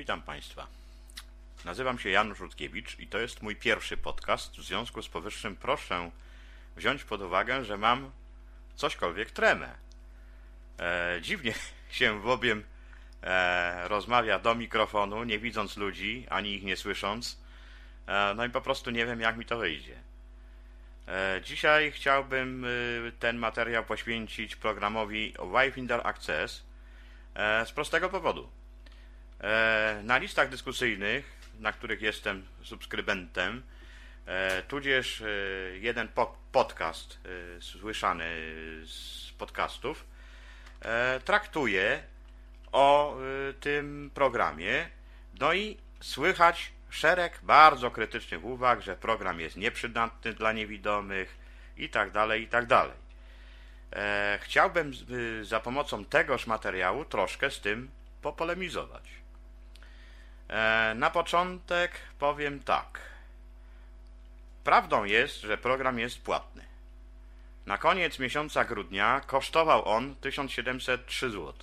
Witam Państwa. Nazywam się Janusz Rutkiewicz i to jest mój pierwszy podcast. W związku z powyższym proszę wziąć pod uwagę, że mam cośkolwiek tremę. E, dziwnie się bowiem e, rozmawia do mikrofonu, nie widząc ludzi, ani ich nie słysząc. E, no i po prostu nie wiem, jak mi to wyjdzie. E, dzisiaj chciałbym y, ten materiał poświęcić programowi Wifinder Access e, z prostego powodu. E, Na listach dyskusyjnych, na których jestem subskrybentem, e, tudzież e, jeden po- podcast słyszany z podcastów, traktuje o tym programie. No i słychać szereg bardzo krytycznych uwag, że program jest nieprzydatny dla niewidomych i tak dalej, i tak dalej. Chciałbym y, za pomocą tegoż materiału troszkę z tym popolemizować. E, Na początek powiem tak. Prawdą jest, że program jest płatny. Na koniec miesiąca grudnia kosztował on 1703 zł.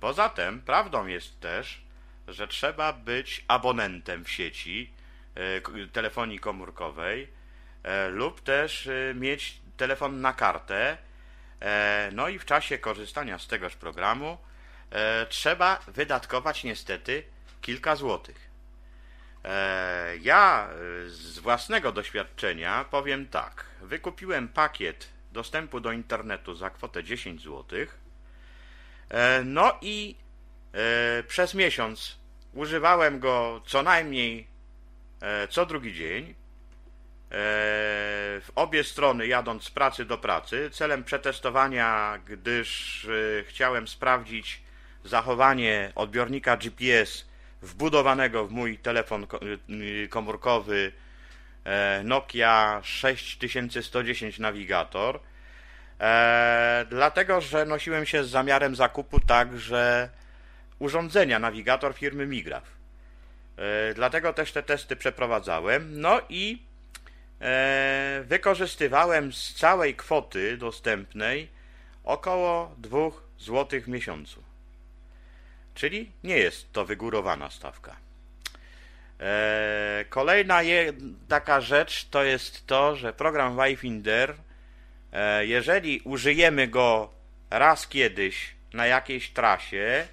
Poza tym prawdą jest też, że trzeba być abonentem w sieci e, telefonii komórkowej e, lub też mieć telefon na kartę. No i w czasie korzystania z tegoż programu trzeba wydatkować niestety kilka złotych. E, Ja e, z własnego doświadczenia powiem tak. Wykupiłem pakiet dostępu do internetu za kwotę 10 złotych. E, No i e, przez miesiąc używałem go co najmniej e, co drugi dzień. E, W obie strony jadąc z pracy do pracy celem przetestowania, gdyż e, chciałem sprawdzić zachowanie odbiornika GPS wbudowanego w mój telefon y, komórkowy e, Nokia 6110 Navigator. E, dlatego, że nosiłem się z zamiarem zakupu także urządzenia nawigator firmy Migraf. E, dlatego też te testy przeprowadzałem. No i wykorzystywałem z całej kwoty dostępnej około 2 zł w miesiącu. Czyli nie jest to wygórowana stawka. E, Kolejna taka rzecz to jest to, że program Wifinder, e, jeżeli użyjemy go raz kiedyś na jakiejś trasie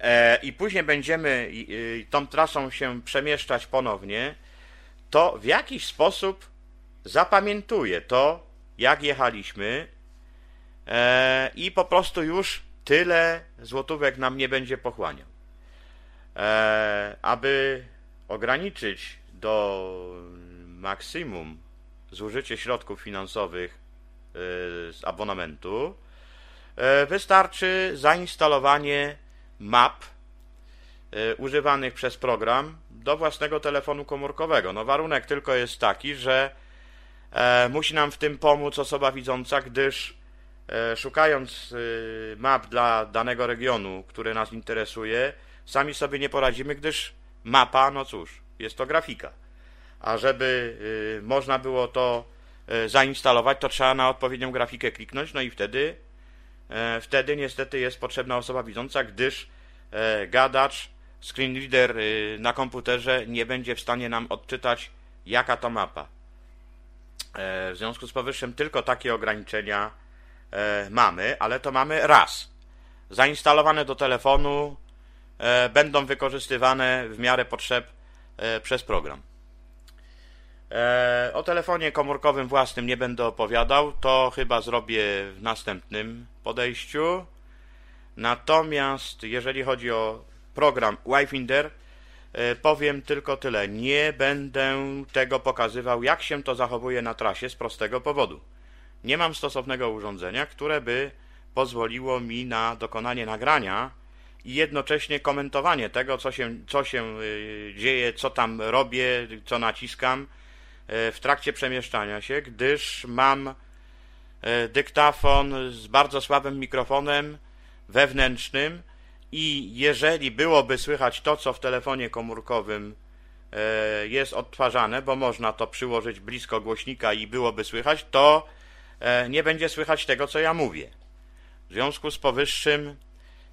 e, i później będziemy tą trasą się przemieszczać ponownie, to w jakiś sposób zapamiętuje to, jak jechaliśmy i po prostu już tyle złotówek nam nie będzie pochłaniał. E, aby ograniczyć do maksimum zużycie środków finansowych e, z abonamentu, e, wystarczy zainstalowanie map e, używanych przez program do własnego telefonu komórkowego. No warunek tylko jest taki, że musi nam w tym pomóc osoba widząca, gdyż szukając e, map dla danego regionu, który nas interesuje, sami sobie nie poradzimy, gdyż mapa, no cóż, jest to grafika. A żeby y, można było to y, zainstalować, to trzeba na odpowiednią grafikę kliknąć, no i wtedy, e, wtedy niestety jest potrzebna osoba widząca, gdyż e, gadacz, screen reader y, na komputerze nie będzie w stanie nam odczytać, jaka to mapa. E, W związku z powyższym tylko takie ograniczenia e, mamy, ale to mamy raz. Zainstalowane do telefonu e, będą wykorzystywane w miarę potrzeb e, przez program. E, O telefonie komórkowym własnym nie będę opowiadał, to chyba zrobię w następnym podejściu. Natomiast jeżeli chodzi o program Wifinder, e, powiem tylko tyle. Nie będę tego pokazywał, jak się to zachowuje na trasie z prostego powodu. Nie mam stosownego urządzenia, które by pozwoliło mi na dokonanie nagrania i jednocześnie komentowanie tego, co się, co się y, dzieje, co tam robię, co naciskam y, w trakcie przemieszczania się, gdyż mam y, dyktafon z bardzo słabym mikrofonem wewnętrznym i jeżeli byłoby słychać to, co w telefonie komórkowym jest odtwarzane, bo można to przyłożyć blisko głośnika i byłoby słychać, to nie będzie słychać tego, co ja mówię. W związku z powyższym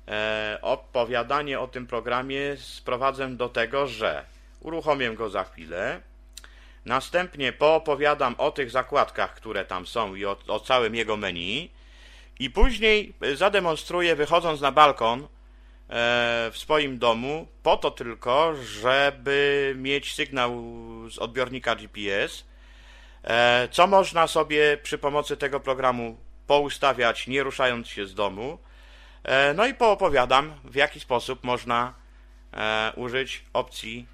e, opowiadanie o tym programie sprowadzę do tego, że uruchomię go za chwilę. Następnie poopowiadam o tych zakładkach, które tam są i o, o całym jego menu. I później zademonstruję, wychodząc na balkon, E, w swoim domu, po to tylko, żeby mieć sygnał z odbiornika GPS, e, co można sobie przy pomocy tego programu poustawiać, nie ruszając się z domu. E, no i poopowiadam, w jaki sposób można użyć opcji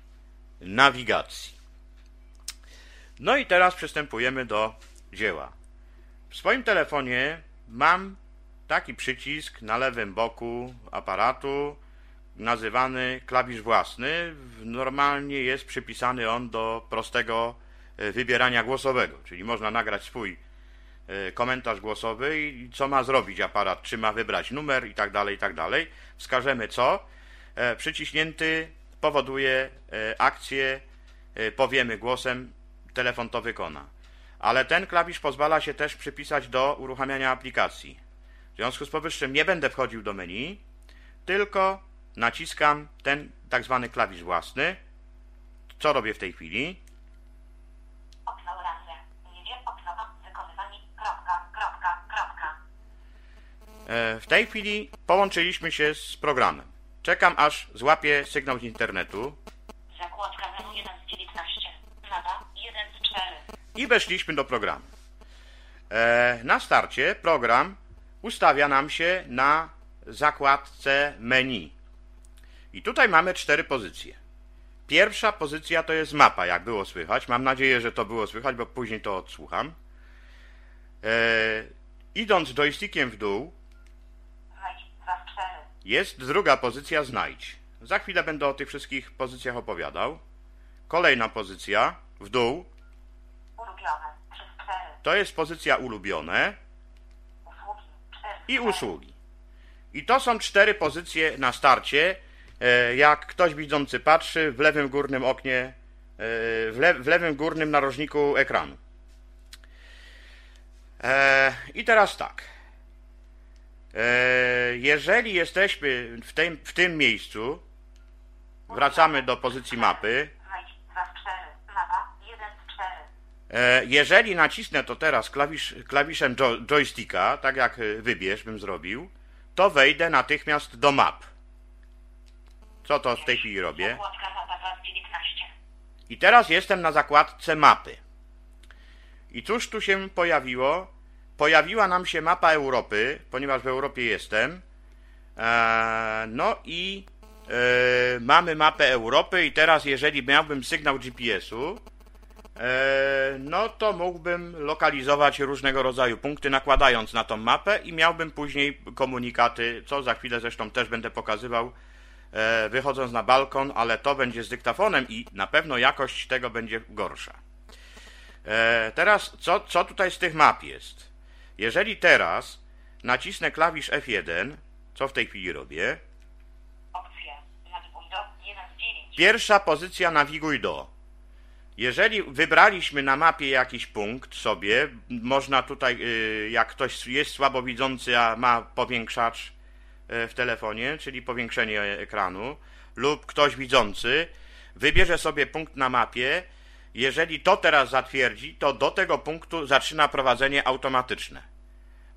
nawigacji. No i teraz przystępujemy do dzieła. W swoim telefonie mam taki przycisk na lewym boku aparatu, nazywany klawisz własny, normalnie jest przypisany on do prostego e, wybierania głosowego, czyli można nagrać swój e, komentarz głosowy i co ma zrobić aparat, czy ma wybrać numer i tak dalej, i tak dalej. Wskażemy co. E, przyciśnięty powoduje akcję, powiemy głosem, telefon to wykona. Ale ten klawisz pozwala się też przypisać do uruchamiania aplikacji. W związku z powyższym nie będę wchodził do menu, tylko naciskam ten tak zwany klawisz własny. Co robię w tej chwili? Okno oranże. Nie okno wykonywanie. Kropka, kropka, kropka. E, w tej chwili połączyliśmy się z programem. Czekam aż złapię sygnał z internetu. Zakładka 1 z 19. Nada 1 z 4. I weszliśmy do programu. E, na starcie program ustawia nam się na zakładce menu. I tutaj mamy cztery pozycje. Pierwsza pozycja to jest mapa, jak było słychać. Mam nadzieję, że to było słychać, bo później to odsłucham. E, idąc joystickiem w dół, jest druga pozycja znajdź. Za chwilę będę o tych wszystkich pozycjach opowiadał. Kolejna pozycja w dół. Ulubione. To jest pozycja ulubione i usługi. I to są cztery pozycje na starcie. E, jak ktoś widzący patrzy w lewym górnym oknie, e, w, le w lewym górnym narożniku ekranu. E, I teraz tak. Jeżeli jesteśmy w tym, w tym miejscu, wracamy do pozycji mapy. E, jeżeli nacisnę to teraz klawisz, klawiszem jo, joysticka, tak jak e, wybierz bym zrobił, to wejdę natychmiast do map. Co to w tej chwili robię? I teraz jestem na zakładce mapy. I cóż tu się pojawiło? Pojawiła nam się mapa Europy, ponieważ w Europie jestem. E, no i mamy mapę Europy i teraz jeżeli miałbym sygnał GPS-u, E, no to mógłbym lokalizować różnego rodzaju punkty, nakładając na tą mapę i miałbym później komunikaty, co za chwilę zresztą też będę pokazywał, e, wychodząc na balkon, ale to będzie z dyktafonem i na pewno jakość tego będzie gorsza. E, teraz, co, co tutaj z tych map jest? Jeżeli teraz nacisnę klawisz F1, co w tej chwili robię? Pierwsza pozycja nawiguj do. Jeżeli wybraliśmy na mapie jakiś punkt sobie, można tutaj, y, jak ktoś jest słabowidzący, a ma powiększacz y, w telefonie, czyli powiększenie ekranu, lub ktoś widzący, wybierze sobie punkt na mapie. Jeżeli to teraz zatwierdzi, to do tego punktu zaczyna prowadzenie automatyczne.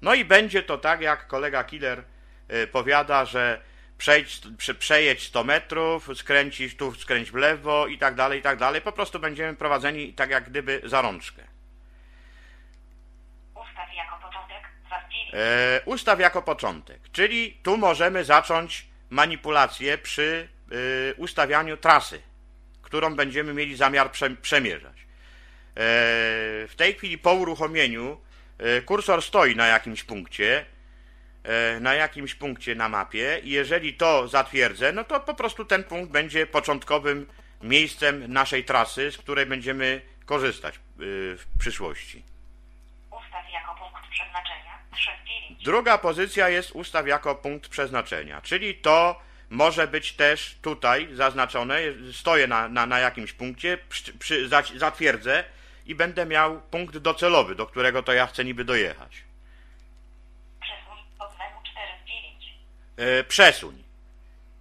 No i będzie to tak, jak kolega Killer y, powiada, że przejdź, przejedź 100 metrów, skręcisz tu, skręć w lewo i tak dalej, i tak dalej. Po prostu będziemy prowadzeni tak jak gdyby za rączkę. Ustaw jako początek, e, ustaw jako początek, czyli tu możemy zacząć manipulację przy y, ustawianiu trasy, którą będziemy mieli zamiar prze, przemierzać. E, w tej chwili po uruchomieniu y, kursor stoi na jakimś punkcie, E, na jakimś punkcie na mapie i jeżeli to zatwierdzę, no to po prostu ten punkt będzie początkowym miejscem naszej trasy, z której będziemy korzystać e, w przyszłości. Ustaw jako punkt przeznaczenia. Druga pozycja jest ustaw jako punkt przeznaczenia, czyli to może być też tutaj zaznaczone, stoję na, na, na jakimś punkcie, przy, przy, zatwierdzę i będę miał punkt docelowy, do którego to ja chcę niby dojechać. e, przesuń.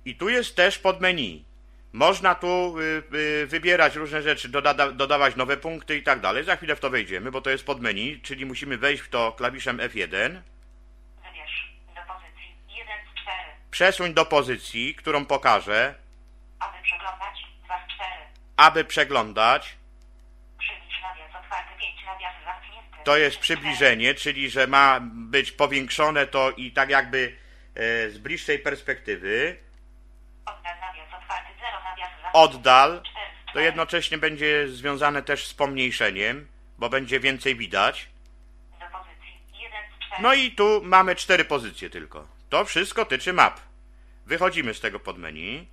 I tu jest też pod menu. Można tu y, y, wybierać różne rzeczy, doda dodawać nowe punkty i tak dalej. Za chwilę w to wejdziemy, bo to jest pod menu, czyli musimy wejść w to klawiszem F1. Wybierz do pozycji 1 z 4. Przesuń do pozycji, którą pokażę, Aby przeglądać 2 z 4. aby przeglądać. Przybliż nawias otwarty 5 nawias zamknięty. To jest przybliżenie, czyli że ma być powiększone to i tak jakby e, z bliższej perspektywy. Oddal nawias otwarty 0 nawias zamknięty. Oddal 4 z 4. to jednocześnie będzie związane też z pomniejszeniem, bo będzie więcej widać. Do pozycji 1 z 4. No i tu mamy cztery pozycje tylko. To wszystko tyczy map. Wychodzimy z tego podmenu.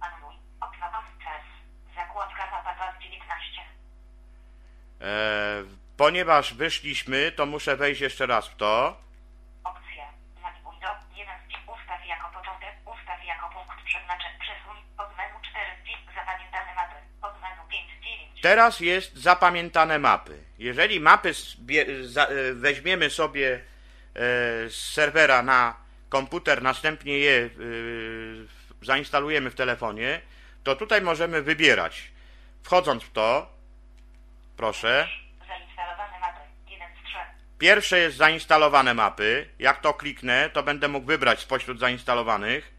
Anuluj. Okno Access. Zakładka mapa 219. E, ponieważ wyszliśmy, to muszę wejść jeszcze raz w to. Opcje. Nawiguj do 1 z 5. Ustaw jako początek. Ustaw jako punkt przeznaczeń. Przesuń. Pod menu 4 z 5. Zapamiętane mapy. Pod menu 5 z 9. Teraz jest zapamiętane mapy. Jeżeli mapy zbie- za- e, weźmiemy sobie e, z serwera na komputer, następnie je e, zainstalujemy w telefonie, to tutaj możemy wybierać. Wchodząc w to, proszę, Zainstalowane mapy. 1 z 3. pierwsze jest zainstalowane mapy. Jak to kliknę, to będę mógł wybrać spośród zainstalowanych.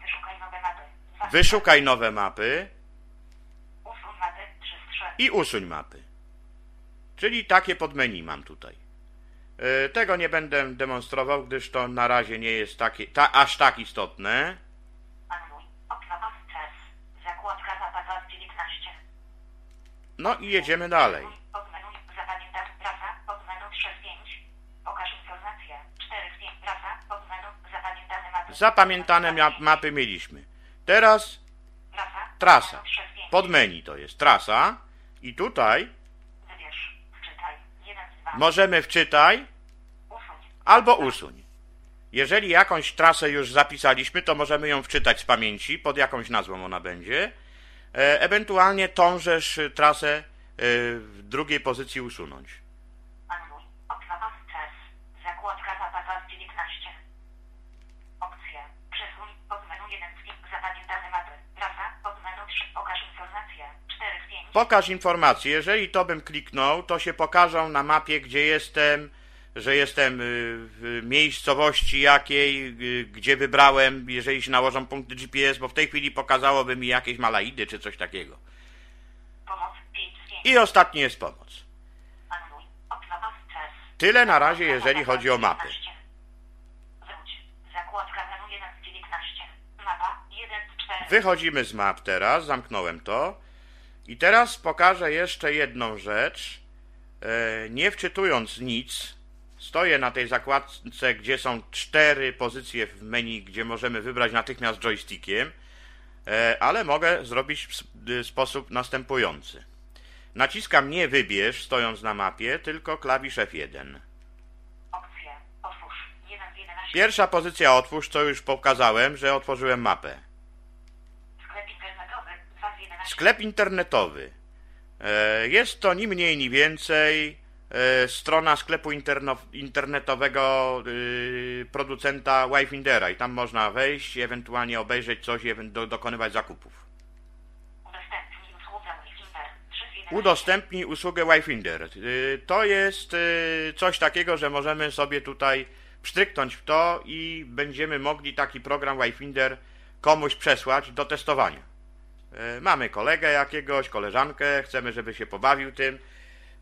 Wyszukaj nowe mapy. 2 z Wyszukaj nowe mapy 3. Usuń mapy. 3 z 3. i usuń mapy. Czyli takie podmenu mam tutaj. E, Tego nie będę demonstrował, gdyż to na razie nie jest takie, ta, aż tak istotne. Anuluj. Okno Access. Zakładka mapa 219. No i jedziemy dalej. Pod menu zapamiętać trasa. Pod menu 3 z 5. Pokaż informacje. 4 z 5. Trasa. Pod menu zapamiętane mapy. Mieliśmy. Teraz Trasa. Pod menu 3 z 5. Pod menu to jest trasa. I tutaj Wybierz. Wczytaj. 1 z 2. możemy wczytaj. Albo usuń. Jeżeli jakąś trasę już zapisaliśmy, to możemy ją wczytać z pamięci, pod jakąś nazwą ona będzie. E, ewentualnie tążesz trasę y, w drugiej pozycji usunąć. Anuluj. Okno Access. Zakładka mapa 219. Opcje. Przesuń. Pod menu 1 z 5. Zapamiętane mapy. Trasa. Pod menu 3. Pokaż informacje. 4 z 5. Pokaż informacje. Jeżeli to bym kliknął, to się pokażą na mapie, gdzie jestem, że jestem y, w miejscowości jakiej, y, gdzie wybrałem, jeżeli się nałożą punkty GPS, bo w tej chwili pokazałoby mi jakieś Malaidy czy coś takiego. Pomoc 5 z 5. I ostatni jest pomoc. Tyle na razie, jeżeli chodzi o mapy. Wróć. Zakładka menu 1 z 19. Mapa 1 z 4. Wychodzimy z map teraz, zamknąłem to. I teraz pokażę jeszcze jedną rzecz. E, nie wczytując nic, stoję na tej zakładce, gdzie są cztery pozycje w menu, gdzie możemy wybrać natychmiast joystickiem, e, ale mogę zrobić w y, sposób następujący. Naciskam nie wybierz, stojąc na mapie, tylko klawisz F1. Opcje. Otwórz. 1 z 11. Pierwsza pozycja otwórz, co już pokazałem, że otworzyłem mapę. Sklep internetowy. 2 z 11. Sklep internetowy. E, Jest to ni mniej, ni więcej strona sklepu interno- internetowego y, producenta Wayfindera i tam można wejść, ewentualnie obejrzeć coś i do, dokonywać zakupów. Udostępnij usługę Wi-Fi 3 z 11. Udostępnij. Y, To jest y, coś takiego, że możemy sobie tutaj pstryknąć w to i będziemy mogli taki program Wayfinder komuś przesłać do testowania. E, Mamy kolegę jakiegoś, koleżankę, chcemy, żeby się pobawił tym.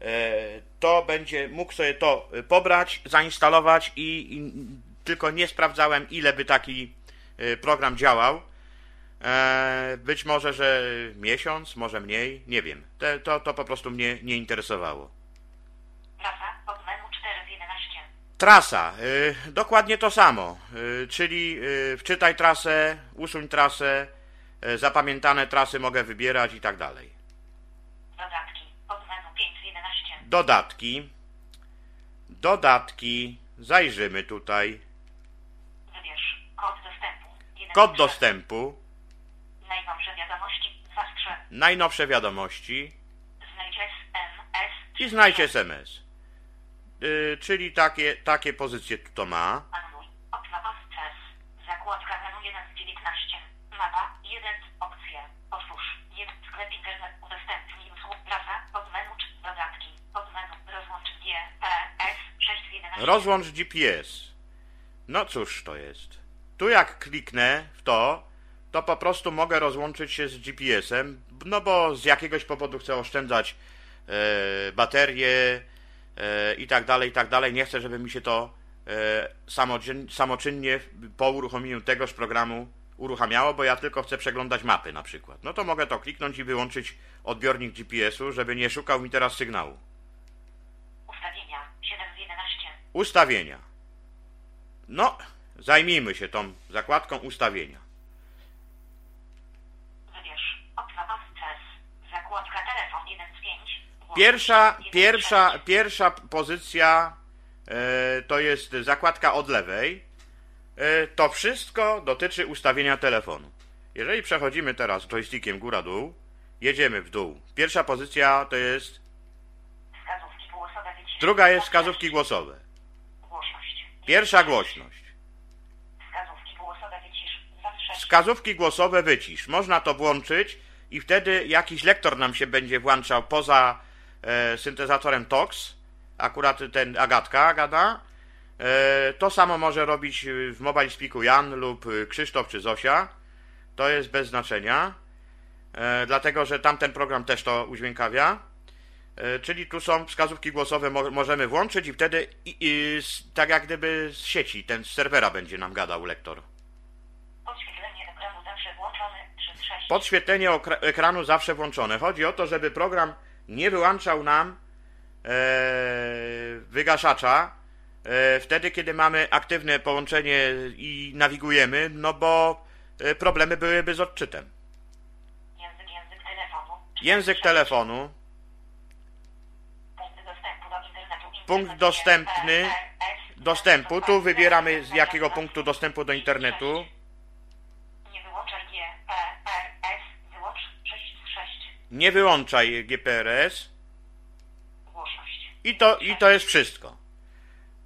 E, To będzie mógł sobie to pobrać, zainstalować i, i tylko nie sprawdzałem, ile by taki e, program działał. E, Być może, że miesiąc, może mniej, nie wiem. Te, to, to po prostu mnie nie interesowało. Trasa. Pod menu 4 z 11. Trasa, dokładnie to samo, czyli wczytaj trasę, usuń trasę, zapamiętane trasy mogę wybierać i tak dalej. Dodatki. Pod menu 5 z 11. Dodatki, dodatki, zajrzymy tutaj, Wybierz. Kod dostępu. 1 kod z 3. dostępu, Najnowsze wiadomości. 2 z 3. najnowsze wiadomości Znajdź SMS. i znajdź SMS. Y, Czyli takie, takie pozycje tu to ma. Anuluj. Okno Access. 19. Mapa 1. Opcje. Otwórz. 1. Sklep internet. Udostępnij usług. Prasa. Podmenu. Dodatki. Podmenu. Rozłącz G. P. S. 6 z 11. Rozłącz GPS. No cóż to jest. Tu jak kliknę w to, to po prostu mogę rozłączyć się z GPS-em, no bo z jakiegoś powodu chcę oszczędzać e, baterie e, i tak dalej, i tak dalej. Nie chcę, żeby mi się to e, samoczyn, samoczynnie po uruchomieniu tegoż programu uruchamiało, bo ja tylko chcę przeglądać mapy na przykład. No to mogę to kliknąć i wyłączyć odbiornik GPS-u, żeby nie szukał mi teraz sygnału. Ustawienia. 7 z 11. Ustawienia. No, zajmijmy się tą zakładką ustawienia. Wybierz. Okno Access. Zakładka telefon 1 z 5. Głos Pierwsza, 1 z pierwsza, 6. pierwsza pozycja e, to jest zakładka od lewej. E, to wszystko dotyczy ustawienia telefonu. Jeżeli przechodzimy teraz joystickiem góra-dół, jedziemy w dół. Pierwsza pozycja to jest, druga jest wskazówki głosowe. Pierwsza głośność. Wskazówki głosowe wycisz. Wskazówki głosowe wycisz. Można to włączyć i wtedy jakiś lektor nam się będzie włączał poza e, syntezatorem TOX. Akurat ten Agatka gada. E, to samo może robić w Mobile Speaku Jan lub e, Krzysztof czy Zosia. To jest bez znaczenia. E, dlatego, że tamten program też to udźwiękawia. E, Czyli tu są wskazówki głosowe, mo możemy włączyć i wtedy i, i, tak jak gdyby z sieci, ten z serwera będzie nam gadał lektor. Podświetlenie ekranu zawsze włączone. 3 z 6. Podświetlenie ekranu zawsze włączone. Chodzi o to, żeby program nie wyłączał nam e, wygaszacza e, wtedy, kiedy mamy aktywne połączenie i nawigujemy, no bo e, problemy byłyby z odczytem. Język, język telefonu. Język telefonu, Punkt dostępu do internetu. Punkt dostępny, dostępu. Tu wybieramy z jakiego punktu dostępu do internetu. Nie wyłączaj G, P, R, S. Wyłącz 6 z 6. Nie wyłączaj GPRS. I to, I to jest wszystko.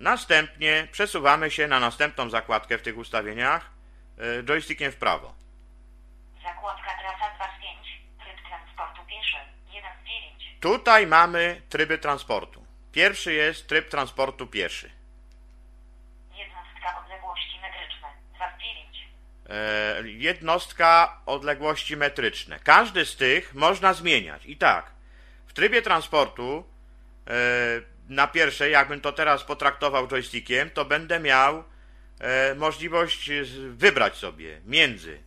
Następnie przesuwamy się na następną zakładkę w tych ustawieniach e, joystickiem w prawo. Zakładka trasa 2 z 5. Tryb transportu pieszy. 1 z 9. Tutaj mamy tryby transportu. Pierwszy jest tryb transportu pieszy. Jednostka odległości metryczne. 2 z 9. E, jednostka odległości metryczne. Każdy z tych można zmieniać. I tak, w trybie transportu e, na pierwszej, jakbym to teraz potraktował joystickiem, to będę miał e, możliwość wybrać sobie między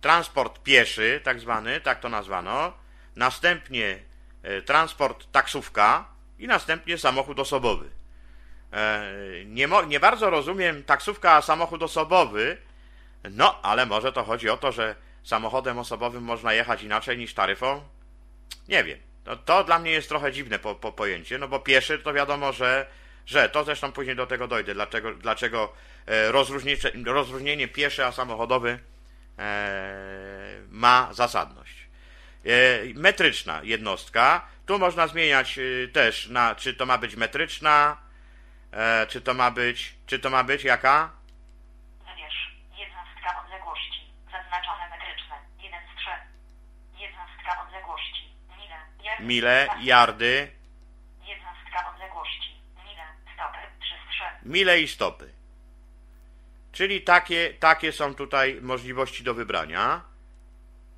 transport pieszy, tak zwany, tak to nazwano, następnie e, transport taksówka i następnie samochód osobowy. E, Nie, nie bardzo rozumiem taksówka, a samochód osobowy, no, ale może to chodzi o to, że samochodem osobowym można jechać inaczej niż taryfą? Nie wiem. To, to dla mnie jest trochę dziwne po, po pojęcie, no bo pieszy to wiadomo, że, że to zresztą później do tego dojdę, dlaczego, dlaczego e, rozróżnienie, pieszy a samochodowy e, ma zasadność. Metryczna jednostka. Tu można zmieniać e, też na, czy to ma być metryczna, e, czy to ma być, czy to ma być jaka? Wybierz. Jednostka odległości. Zaznaczone metryczne. 1 z 3. Jednostka odległości. Mile. Jardy. Mile, yardy, Jednostka odległości. Mile. Stopy. 3 z 3. mile i stopy. Czyli takie, takie są tutaj możliwości do wybrania.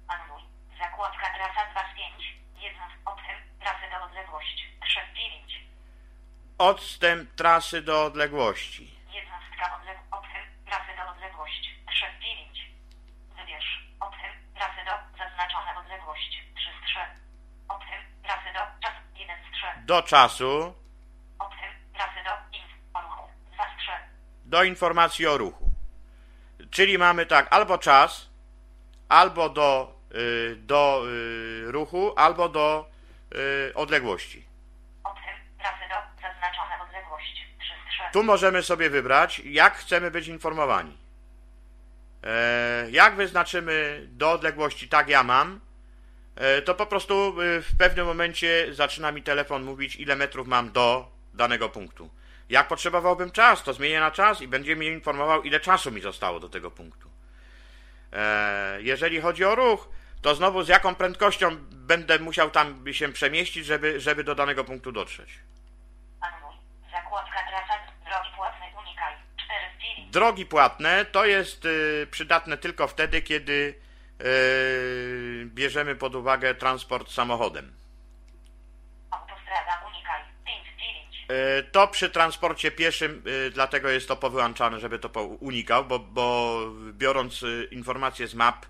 Anuluj. Zakładka trasa 2 z 5. Jednost optym. Trasy do odległość. 3 z 9. Odstęp trasy do odległości. Jednostka odleg... optym. Trasy do odległość. 3 z 9. Wybierz. Optym. Trasy do... Zaznaczone odległość. 3 z 3. Optym. Trasy do... Czas. 1 z 3. Do czasu, Optym. Trasy do... O ruchu. 2 z 3. do informacji o ruchu. Czyli mamy tak, albo czas, albo do, y, do y, ruchu, albo do y, odległości. Optym. Trasy do... Zaznaczone odległość. 3 z 3. Tu możemy sobie wybrać, jak chcemy być informowani. E, jak wyznaczymy do odległości, tak ja mam, e, to po prostu y, w pewnym momencie zaczyna mi telefon mówić, ile metrów mam do danego punktu. Jak potrzebowałbym czas, to zmienię na czas i będzie mnie informował, ile czasu mi zostało do tego punktu. E, jeżeli chodzi o ruch, to znowu z jaką prędkością będę musiał tam się przemieścić, żeby, żeby do danego punktu dotrzeć. Zakładka trasa. Drogi płatne unikaj. 4 z 9. Drogi płatne to jest y, przydatne tylko wtedy, kiedy y, bierzemy pod uwagę transport samochodem. Autostrada unikaj. 5 z 9. Y, To przy transporcie pieszym, dlatego jest to powyłączane, żeby to unikał, bo, bo biorąc informacje z map,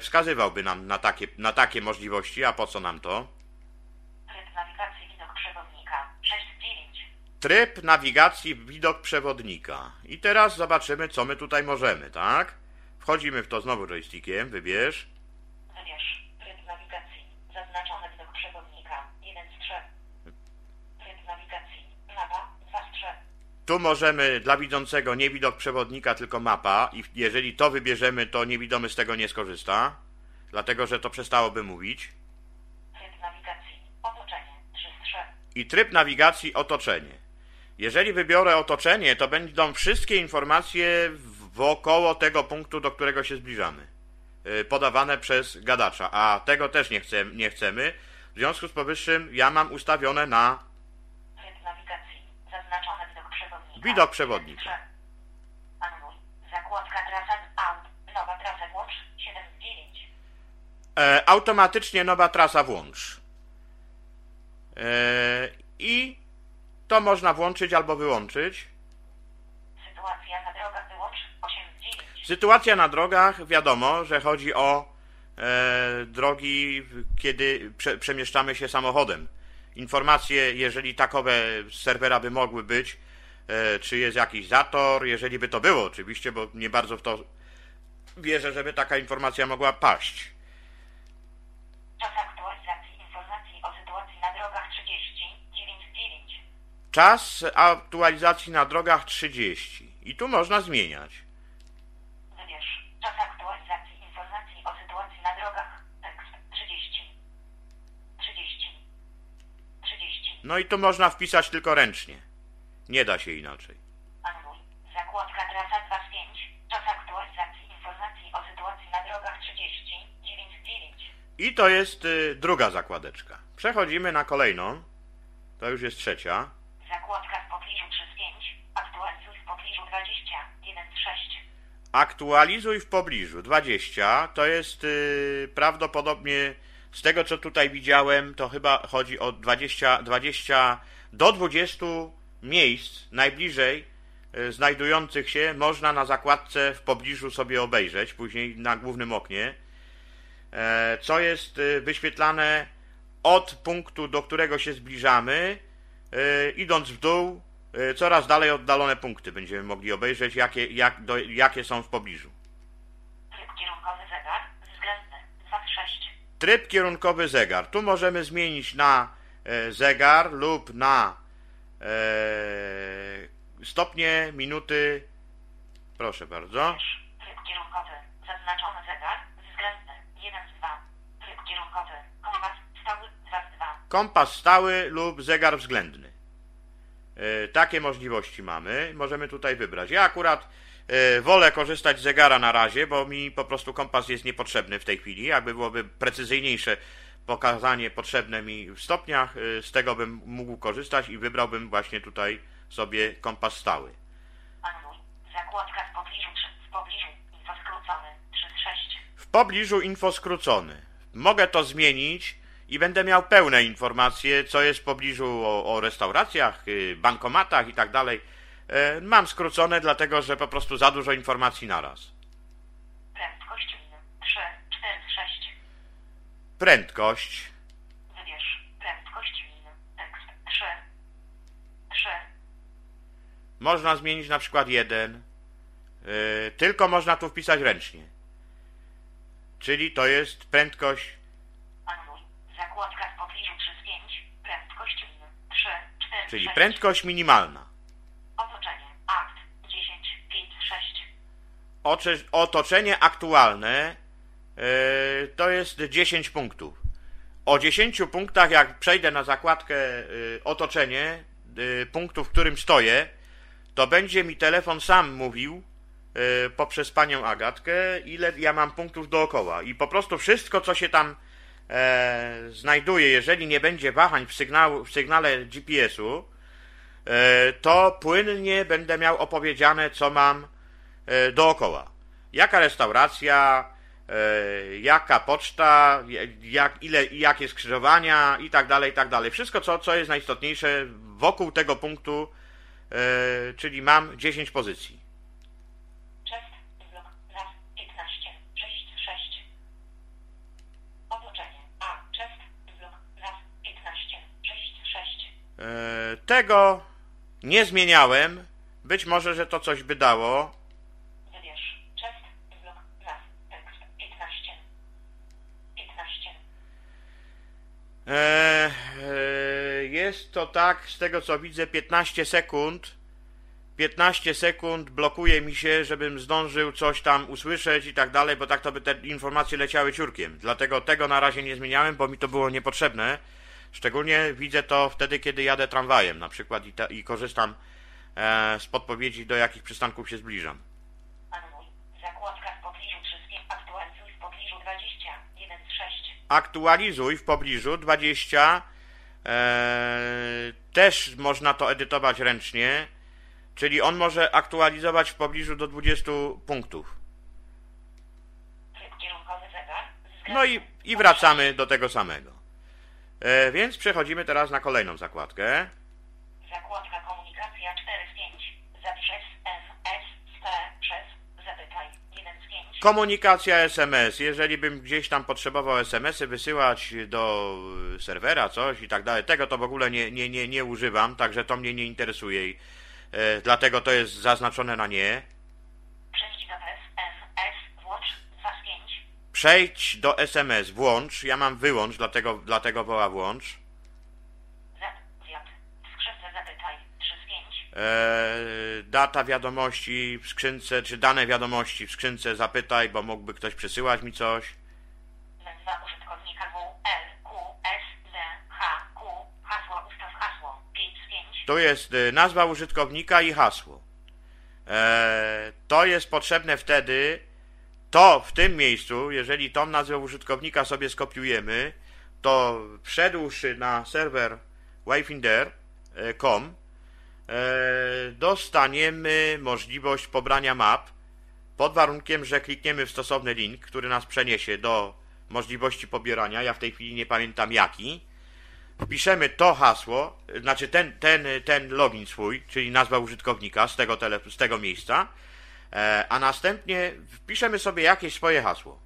wskazywałby nam na takie, na takie możliwości, a po co nam to? Tryb nawigacji widok przewodnika. 6 z 9. Tryb nawigacji widok przewodnika. I teraz zobaczymy, co my tutaj możemy, tak? Wchodzimy w to znowu joystickiem, wybierz. Wybierz. Tryb nawigacji. Zaznaczony widok przewodnika. 1 z 3. Tryb nawigacji. Mapa. 2 z 3. Tu możemy dla widzącego nie widok przewodnika, tylko mapa i jeżeli to wybierzemy, to niewidomy z tego nie skorzysta, dlatego że to przestałoby mówić. Tryb nawigacji. Otoczenie. 3 z 3. I tryb nawigacji otoczenie. Jeżeli wybiorę otoczenie, to będą wszystkie informacje wokoło tego punktu, do którego się zbliżamy, y, podawane przez gadacza, a tego też nie, chcemy, nie chcemy. W związku z powyższym ja mam ustawione na Tryb nawigacji. Zaznaczony widok przewodnika. Widok przewodnika. 3. Anuluj. Zakładka trasa aut. Nowa trasa włącz. 7 z 9. e, automatycznie nowa trasa włącz. E, I to można włączyć albo wyłączyć. Sytuacja na drogach wyłącz. 8 z 9. Sytuacja na drogach, wiadomo, że chodzi o e, drogi, kiedy prze, przemieszczamy się samochodem. Informacje, jeżeli takowe z serwera by mogły być, e, czy jest jakiś zator, jeżeli by to było oczywiście, bo nie bardzo w to wierzę, żeby taka informacja mogła paść. Czas aktualizacji informacji o sytuacji na drogach 30. 9 z 9. Czas aktualizacji na drogach 30. I tu można zmieniać. Wybierz. Czas aktualizacji informacji o sytuacji na drogach. Tekst 30. 30. 30. No i tu można wpisać tylko ręcznie. Nie da się inaczej. Anuluj. Zakładka trasa 2 z 5. Czas aktualizacji informacji o sytuacji na drogach 30. 9 z 9. I to jest y, druga zakładeczka. Przechodzimy na kolejną. To już jest trzecia. Zakładka w pobliżu 3 z 5. Aktualizuj w pobliżu 20. 1 z 6. Aktualizuj w pobliżu 20. To jest y, prawdopodobnie z tego co tutaj widziałem, to chyba chodzi o 20, 20 do 20 miejsc najbliżej y, znajdujących się można na zakładce w pobliżu sobie obejrzeć, później na głównym oknie. E, co jest y, wyświetlane od punktu, do którego się zbliżamy, y, idąc w dół, coraz dalej oddalone punkty będziemy mogli obejrzeć, jakie, jak, do, jakie są w pobliżu. Tryb kierunkowy zegar. Względny. 2 z 6. Tryb kierunkowy zegar. Tu możemy zmienić na e, zegar lub na e, stopnie, minuty. Proszę bardzo. Tryb kierunkowy. Zaznaczony zegar. Względny. 1 z 2. Tryb kierunkowy. Kompas. Stały. 2 z 2. Kompas stały lub zegar względny. E, Takie możliwości mamy. Możemy tutaj wybrać. Ja akurat e, wolę korzystać z zegara na razie, bo mi po prostu kompas jest niepotrzebny w tej chwili. Jakby byłoby precyzyjniejsze pokazanie potrzebne mi w stopniach, e, z tego bym mógł korzystać i wybrałbym właśnie tutaj sobie kompas stały. Anuluj. Zakładka w pobliżu 3. W pobliżu. Info skrócony. 3 z 6. W pobliżu info skrócony. Mogę to zmienić i będę miał pełne informacje, co jest w pobliżu o, o restauracjach, y, bankomatach i tak dalej. E, Mam skrócone, dlatego że po prostu za dużo informacji naraz. Prędkość min. 3. 4 z 6. Prędkość. Wybierz. Prędkość. Tekst. 3. 3. Można zmienić na przykład jeden. Y, Tylko można tu wpisać ręcznie. Czyli to jest prędkość Anuluj. Zakładka w pobliżu 3 z 5. Prędkość min. 3. 4 z czyli 6. prędkość minimalna. Otoczenie. Akt. 10. 5 z 6. Ocze- Otoczenie aktualne yy, to jest 10 punktów. O 10 punktach, jak przejdę na zakładkę yy, otoczenie yy, punktu, w którym stoję, to będzie mi telefon sam mówił, poprzez panią Agatkę, ile ja mam punktów dookoła. I po prostu wszystko, co się tam e, znajduje, jeżeli nie będzie wahań w, sygnału, w sygnale GPS-u, e, to płynnie będę miał opowiedziane, co mam e, dookoła. Jaka restauracja, e, jaka poczta, jak, ile, jakie skrzyżowania i tak dalej, i tak dalej. Wszystko, co, co jest najistotniejsze wokół tego punktu, e, czyli mam 10 pozycji. Chest, blok, raz, 15, 6, 6. Otoczenie. A, chest, blok, raz, 15, 6, 6. E, Tego nie zmieniałem. Być może, że to coś by dało. Wybierz. Chest, blok, raz, tekst, 15. 15. E, e, Jest to tak, z tego co widzę, 15 sekund. 15 sekund blokuje mi się, żebym zdążył coś tam usłyszeć i tak dalej, bo tak to by te informacje leciały ciurkiem. Dlatego tego na razie nie zmieniałem, bo mi to było niepotrzebne. Szczególnie widzę to wtedy, kiedy jadę tramwajem na przykład i, ta, i korzystam e, z podpowiedzi, do jakich przystanków się zbliżam. Anuluj. Zakładka w pobliżu 3 z 5. Aktualizuj w pobliżu 20. 1 z 6. aktualizuj w pobliżu 20. E, też można to edytować ręcznie, czyli on może aktualizować w pobliżu do 20 punktów. No i, i wracamy do tego samego. E, więc przechodzimy teraz na kolejną zakładkę. Zakładka komunikacja 4 z 5. Zapisz S, M, S, P, przez, zapytaj. 1 z 5. Komunikacja SMS. Jeżeli bym gdzieś tam potrzebował SMS-y wysyłać do serwera, coś i tak dalej, tego to w ogóle nie, nie, nie, nie używam, także to mnie nie interesuje i e, dlatego to jest zaznaczone na nie. Przejdź do S, M, S, włącz 2 z 5. Przejdź do SMS, włącz. Ja mam wyłącz, dlatego, dlatego woła włącz. Z, zjad. W skrzynce zapytaj. 3 z 5. Eee, data wiadomości w skrzynce, czy dane wiadomości w skrzynce zapytaj, bo mógłby ktoś przesyłać mi coś. Nazwa użytkownika W, L, Q, S, Z, H, Q. Hasło ustaw hasło. 5 z 5. Tu jest y, nazwa użytkownika i hasło. Eee, to jest potrzebne wtedy, to w tym miejscu, jeżeli tą nazwę użytkownika sobie skopiujemy, to przedłszy na serwer wayfinder.com e, dostaniemy możliwość pobrania map pod warunkiem, że klikniemy w stosowny link, który nas przeniesie do możliwości pobierania. Ja w tej chwili nie pamiętam jaki. Wpiszemy to hasło, znaczy ten, ten, ten login swój, czyli nazwa użytkownika z tego, tele, z tego miejsca, a następnie wpiszemy sobie jakieś swoje hasło.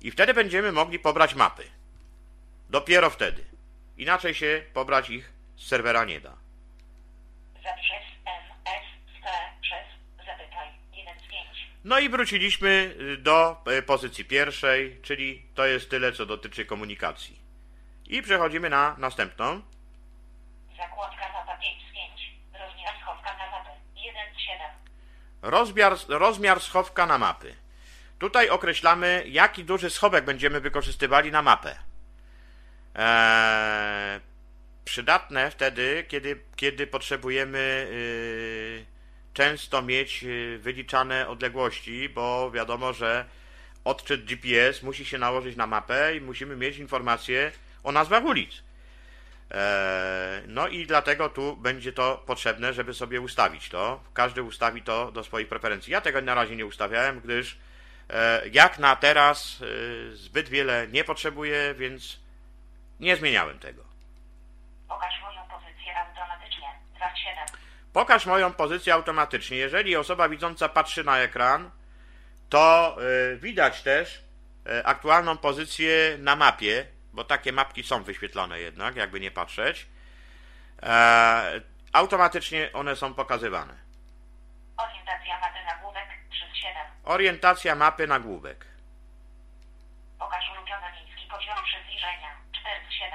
I wtedy będziemy mogli pobrać mapy. Dopiero wtedy. Inaczej się pobrać ich z serwera nie da. Zapisz S, M, S, P, przez, zapytaj. 1 z 5. No i wróciliśmy y, do y, pozycji pierwszej, czyli to jest tyle, co dotyczy komunikacji. I przechodzimy na następną. Zakładka mapa 5 z 5. Rozmiar schowka na mapę. 1 z 7. Rozmiar, rozmiar schowka na mapy. Tutaj określamy, jaki duży schowek będziemy wykorzystywali na mapę. Eee, przydatne wtedy, kiedy, kiedy potrzebujemy yy, często mieć yy, wyliczane odległości, bo wiadomo, że odczyt GPS musi się nałożyć na mapę i musimy mieć informacje o nazwach ulic. Eee, No i dlatego tu będzie to potrzebne, żeby sobie ustawić to. Każdy ustawi to do swoich preferencji. Ja tego na razie nie ustawiałem, gdyż e, jak na teraz e, zbyt wiele nie potrzebuję, więc nie zmieniałem tego. Pokaż moją pozycję automatycznie. 2 z 7. Pokaż moją pozycję automatycznie. Jeżeli osoba widząca patrzy na ekran, to e, widać też e, aktualną pozycję na mapie, bo takie mapki są wyświetlone jednak, jakby nie patrzeć. E, Automatycznie one są pokazywane. Orientacja mapy nagłówek. 3 z 7. Orientacja mapy nagłówek. Pokaż ulubiony miejski poziom przybliżenia. 4 z 7.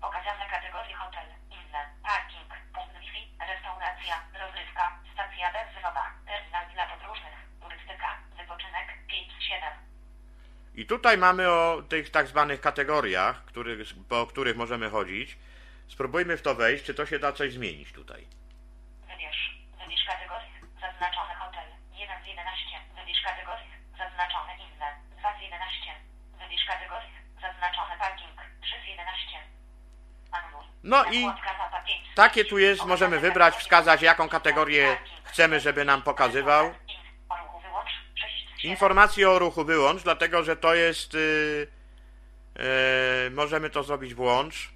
Pokazane kategorie hotel, inne, parking, punkt Wi-Fi, restauracja, rozrywka, stacja benzynowa, terminal dla podróżnych, I tutaj mamy o tych tak zwanych kategoriach, których, po których możemy chodzić. Spróbujmy w to wejść, czy to się da coś zmienić tutaj. Wybierz, wybierz kategorie, zaznaczone hotel, 1 z 11, wybierz kategorie, zaznaczone inne, 2 z 11, wybierz kategorie, zaznaczone parking, 3 z 11. No i takie tu jest, możemy wybrać, wskazać jaką kategorię chcemy, żeby nam pokazywał. Informacje o ruchu wyłącz, dlatego że to jest... Yy, yy, możemy to zrobić włącz.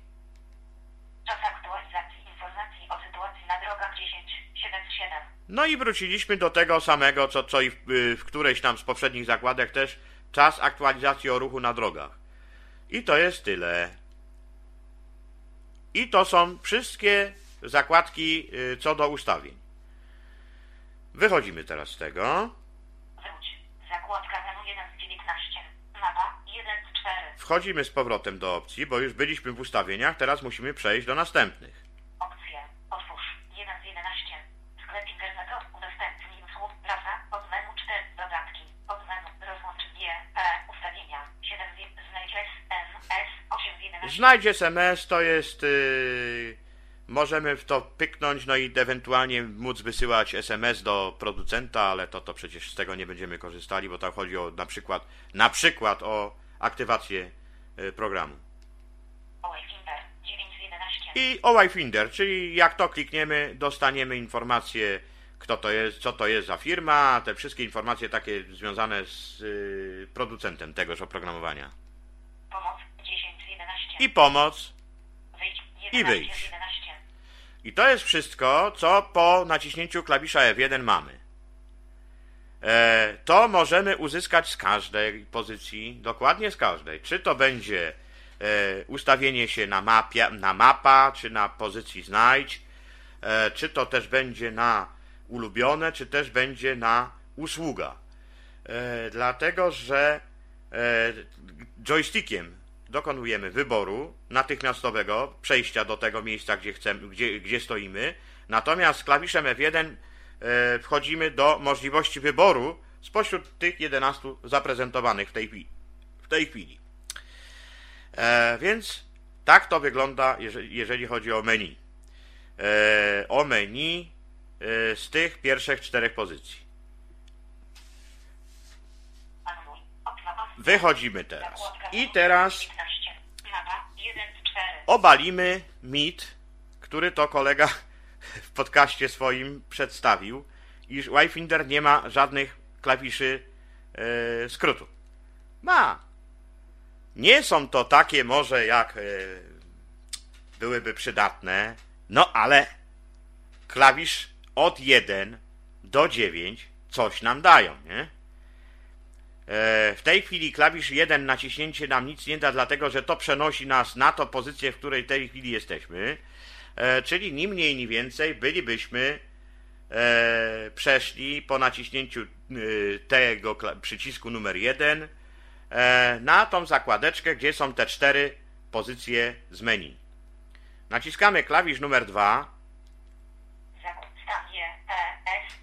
Czas aktualizacji informacji o sytuacji na drogach 1077. No i wróciliśmy do tego samego, co, co i w, y, w którejś tam z poprzednich zakładek też. Czas aktualizacji o ruchu na drogach. I to jest tyle. I to są wszystkie zakładki y, co do ustawień. Wychodzimy teraz z tego. Wróć. Zakładka menu 1 z 19. Mapa 1 z 4. Wchodzimy z powrotem do opcji, bo już byliśmy w ustawieniach, teraz musimy przejść do następnych. Opcje. Otwórz. 1 z 11. Sklep internetowy. Udostępnij usług. Prasa. Od menu 4. Dodatki. Od menu. Rozłącz G. P. Ustawienia. 7 z... Znajdź S. M. S. 8 z 11. Znajdź SMS, to jest. Yy, możemy w to pyknąć, no i ewentualnie móc wysyłać SMS do producenta, ale to, to przecież z tego nie będziemy korzystali, bo tam chodzi o na przykład, na przykład o aktywację yy, programu. Olej Finder. 9 z 11. I OI Finder, czyli jak to klikniemy, dostaniemy informację, kto to jest, co to jest za firma, te wszystkie informacje takie związane z yy, producentem tegoż oprogramowania. Pomoc. 10 z 11. I pomoc. Wyjdź. i 11 wyjdź. z 11. I to jest wszystko, co po naciśnięciu klawisza F1 mamy. E, to możemy uzyskać z każdej pozycji, dokładnie z każdej. Czy to będzie e, ustawienie się na, mapie, na mapa, czy na pozycji znajdź, e, czy to też będzie na ulubione, czy też będzie na usługa. Dlatego, że joystickiem dokonujemy wyboru natychmiastowego przejścia do tego miejsca, gdzie, chcemy, gdzie, gdzie stoimy, natomiast klawiszem F1 e, wchodzimy do możliwości wyboru spośród tych 11 zaprezentowanych w tej chwili. W tej chwili. E, więc tak to wygląda, jeżeli, jeżeli chodzi o menu. E, o menu z tych pierwszych czterech pozycji. Anuluj. Obsługa. Wychodzimy teraz. I teraz 19. Mapa 1 z 4. obalimy mit, który to kolega w podcaście swoim przedstawił, iż Wifinder nie ma żadnych klawiszy e, skrótu. Ma. Nie są to takie może jak e, byłyby przydatne, no ale klawisz od 1 do 9 coś nam dają, nie? E, W tej chwili klawisz 1 naciśnięcie nam nic nie da, dlatego że to przenosi nas na to pozycję, w której w tej chwili jesteśmy. E, Czyli ni mniej, ni więcej bylibyśmy e, przeszli po naciśnięciu tego przycisku numer 1 e, na tą zakładeczkę, gdzie są te cztery pozycje z menu. Naciskamy klawisz numer 2 Zakład stan J, E, S 0%, 1 z 6.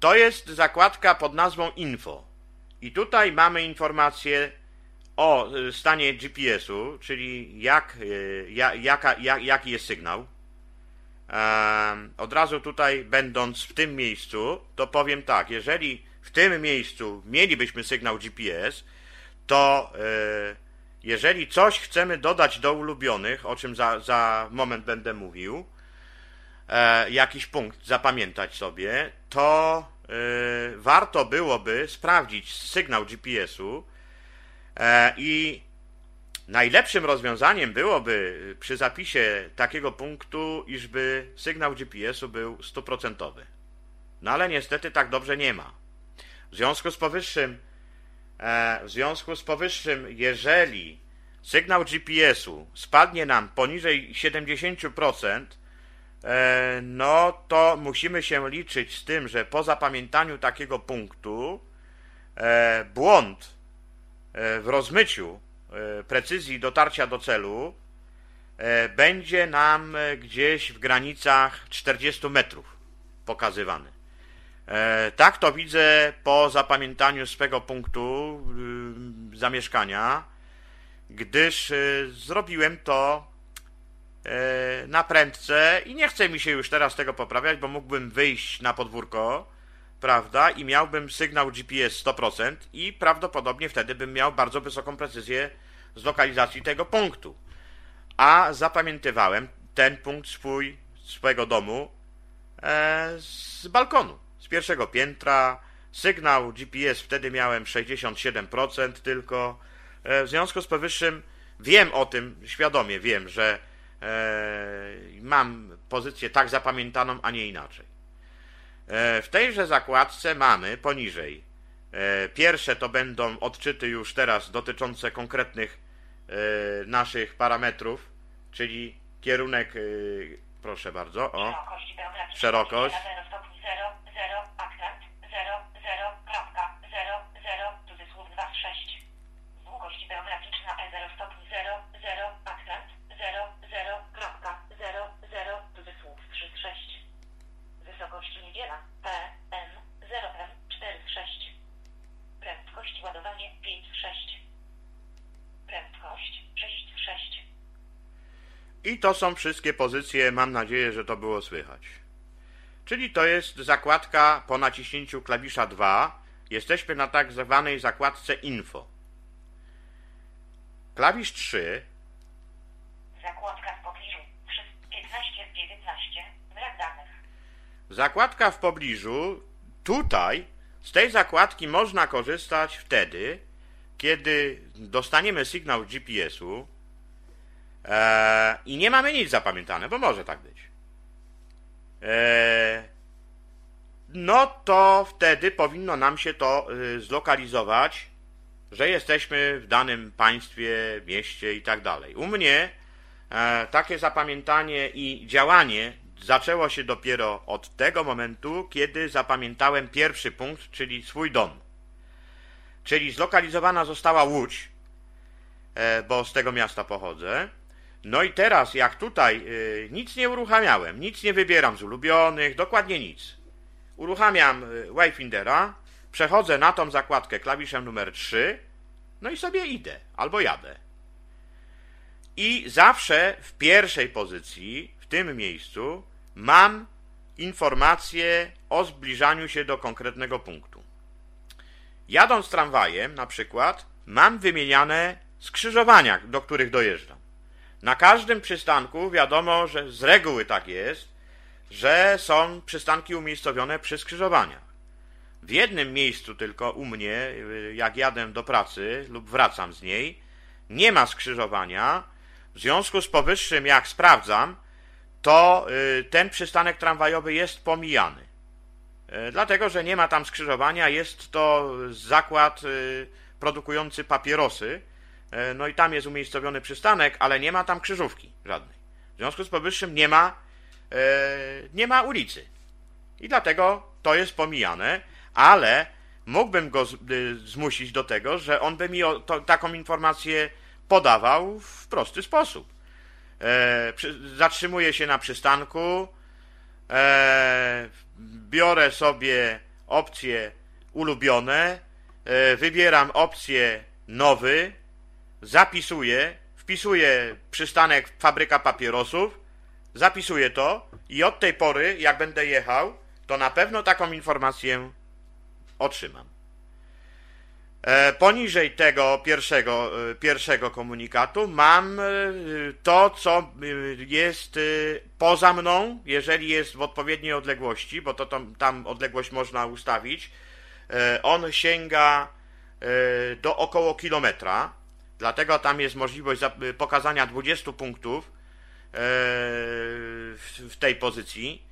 To jest zakładka pod nazwą Info. I tutaj mamy informację o y, stanie GPS-u, czyli jak, y, ja, jaka, jak, jaki jest sygnał. Od razu tutaj, będąc w tym miejscu, to powiem tak: jeżeli w tym miejscu mielibyśmy sygnał GPS, to y, jeżeli coś chcemy dodać do ulubionych, o czym za, za moment będę mówił, jakiś punkt zapamiętać sobie, to e, warto byłoby sprawdzić sygnał GPS-u e, i najlepszym rozwiązaniem byłoby przy zapisie takiego punktu, iżby sygnał GPS-u był stuprocentowy. No ale niestety tak dobrze nie ma. W związku z powyższym, e, w związku z powyższym, jeżeli sygnał GPS-u spadnie nam poniżej 70%, E, no to musimy się liczyć z tym, że po zapamiętaniu takiego punktu e, błąd e, w rozmyciu e, precyzji dotarcia do celu e, będzie nam e, gdzieś w granicach 40 metrów pokazywany. E, Tak to widzę po zapamiętaniu swego punktu y, zamieszkania, gdyż zrobiłem to e, na prędce i nie chce mi się już teraz tego poprawiać, bo mógłbym wyjść na podwórko, prawda, i miałbym sygnał GPS 100% i prawdopodobnie wtedy bym miał bardzo wysoką precyzję z lokalizacji tego punktu. a zapamiętywałem ten punkt swój, swojego domu e, z balkonu, z pierwszego piętra. Sygnał GPS wtedy miałem 67% tylko. E, w związku z powyższym wiem o tym, świadomie wiem, że e, mam pozycję tak zapamiętaną, a nie inaczej. E, w tejże zakładce mamy poniżej. E, pierwsze to będą odczyty już teraz dotyczące konkretnych naszych parametrów, czyli kierunek, proszę bardzo, o, Szerokość szerokość. 0 stopni 0, 0, akcent 0, 0, kropka 0, 0, cudzysłów 2 z 6. Długość geograficzna E0 stopni 0, 0, akcent 0, 0, kropka 0, 0, cudzysłów 3 z 6. Wysokość niedziela P, N, 0M, 4 z 6. Prędkość ładowanie 5 z 6. Prędkość 6 z 6. I to są wszystkie pozycje, mam nadzieję, że to było słychać. Czyli to jest zakładka po naciśnięciu klawisza 2. Jesteśmy na tak zwanej zakładce info. Klawisz 3 Zakładka w pobliżu 3, 15 z 19. Brak danych. Zakładka w pobliżu. Tutaj z tej zakładki można korzystać wtedy, kiedy dostaniemy sygnał GPS-u e, i nie mamy nic zapamiętane, bo może tak być. E, no to wtedy powinno nam się to y, zlokalizować, że jesteśmy w danym państwie, mieście i tak dalej. U mnie e, takie zapamiętanie i działanie zaczęło się dopiero od tego momentu, kiedy zapamiętałem pierwszy punkt, czyli swój dom. Czyli zlokalizowana została Łódź, e, bo z tego miasta pochodzę. No i teraz, jak tutaj y, nic nie uruchamiałem, nic nie wybieram z ulubionych, dokładnie nic. Uruchamiam Wayfindera, przechodzę na tą zakładkę klawiszem numer 3, no i sobie idę albo jadę. I zawsze w pierwszej pozycji, w tym miejscu, mam informację o zbliżaniu się do konkretnego punktu. Jadąc tramwajem, na przykład, mam wymieniane skrzyżowania, do których dojeżdżam. Na każdym przystanku wiadomo, że z reguły tak jest, że są przystanki umiejscowione przy skrzyżowaniach. W jednym miejscu tylko u mnie, jak jadę do pracy lub wracam z niej, nie ma skrzyżowania. W związku z powyższym, jak sprawdzam, to y, ten przystanek tramwajowy jest pomijany. Y, dlatego, że nie ma tam skrzyżowania, jest to zakład produkujący papierosy, no i tam jest umiejscowiony przystanek, ale nie ma tam krzyżówki żadnej. W związku z powyższym nie ma, nie ma ulicy. I dlatego to jest pomijane ale mógłbym go y, zmusić do tego, że on by mi taką informację podawał w prosty sposób. E, przy, zatrzymuję się na przystanku, e, biorę sobie opcję ulubione, e, wybieram opcję nowy, zapisuję, wpisuję przystanek fabryka papierosów, zapisuję to i od tej pory, jak będę jechał, to na pewno taką informację otrzymam. E, poniżej tego pierwszego, e, pierwszego komunikatu mam e, to, co jest poza mną, jeżeli jest w odpowiedniej odległości, bo to tam, tam odległość można ustawić. On sięga do około kilometra, dlatego tam jest możliwość pokazania 20 punktów w tej pozycji.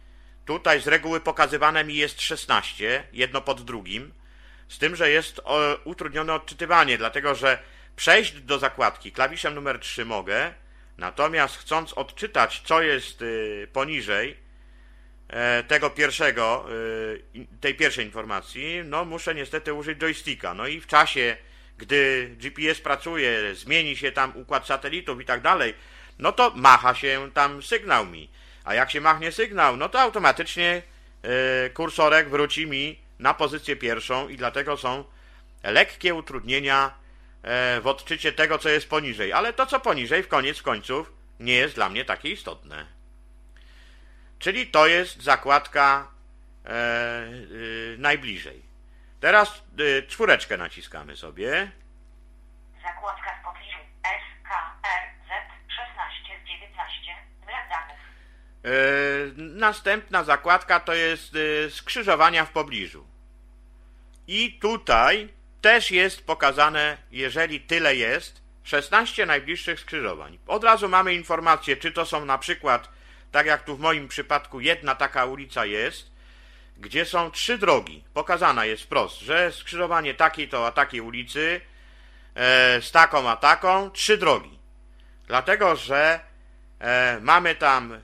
Tutaj z reguły pokazywane mi jest 16, jedno pod drugim, z tym, że jest utrudnione odczytywanie, dlatego że przejść do zakładki klawiszem numer 3 mogę, natomiast chcąc odczytać, co jest y, poniżej e, tego pierwszego, tej pierwszej informacji, no muszę niestety użyć joysticka. No i w czasie, gdy GPS pracuje, zmieni się tam układ satelitów i tak dalej, no to macha się tam sygnał mi. A jak się machnie sygnał, no to automatycznie e, kursorek wróci mi na pozycję pierwszą i dlatego są lekkie utrudnienia e, w odczycie tego, co jest poniżej. Ale to, co poniżej, w koniec końców, nie jest dla mnie takie istotne. Czyli to jest zakładka e, e, najbliżej. Teraz czwóreczkę naciskamy sobie. Zakładka w pobliżu S, K, R, Z 16 następna zakładka to jest skrzyżowania w pobliżu. I tutaj też jest pokazane, jeżeli tyle jest, 16 najbliższych skrzyżowań. Od razu mamy informację, czy to są na przykład, tak jak tu w moim przypadku, jedna taka ulica jest, gdzie są trzy drogi. Pokazana jest wprost, że skrzyżowanie takiej to a takiej ulicy e, z taką a taką, trzy drogi. Dlatego, że e, mamy tam e,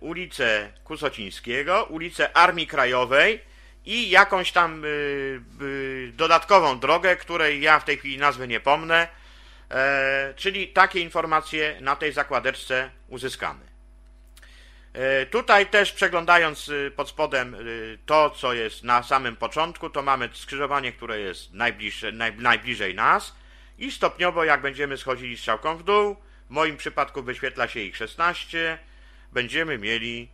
ulicę Kusocińskiego, ulicę Armii Krajowej, i jakąś tam y, y, dodatkową drogę, której ja w tej chwili nazwy nie pomnę, e, czyli takie informacje na tej zakładeczce uzyskamy. E, tutaj też przeglądając pod spodem to, co jest na samym początku, to mamy skrzyżowanie, które jest najbliższe, naj, najbliżej nas i stopniowo jak będziemy schodzili strzałką w dół, w moim przypadku wyświetla się ich 16, będziemy mieli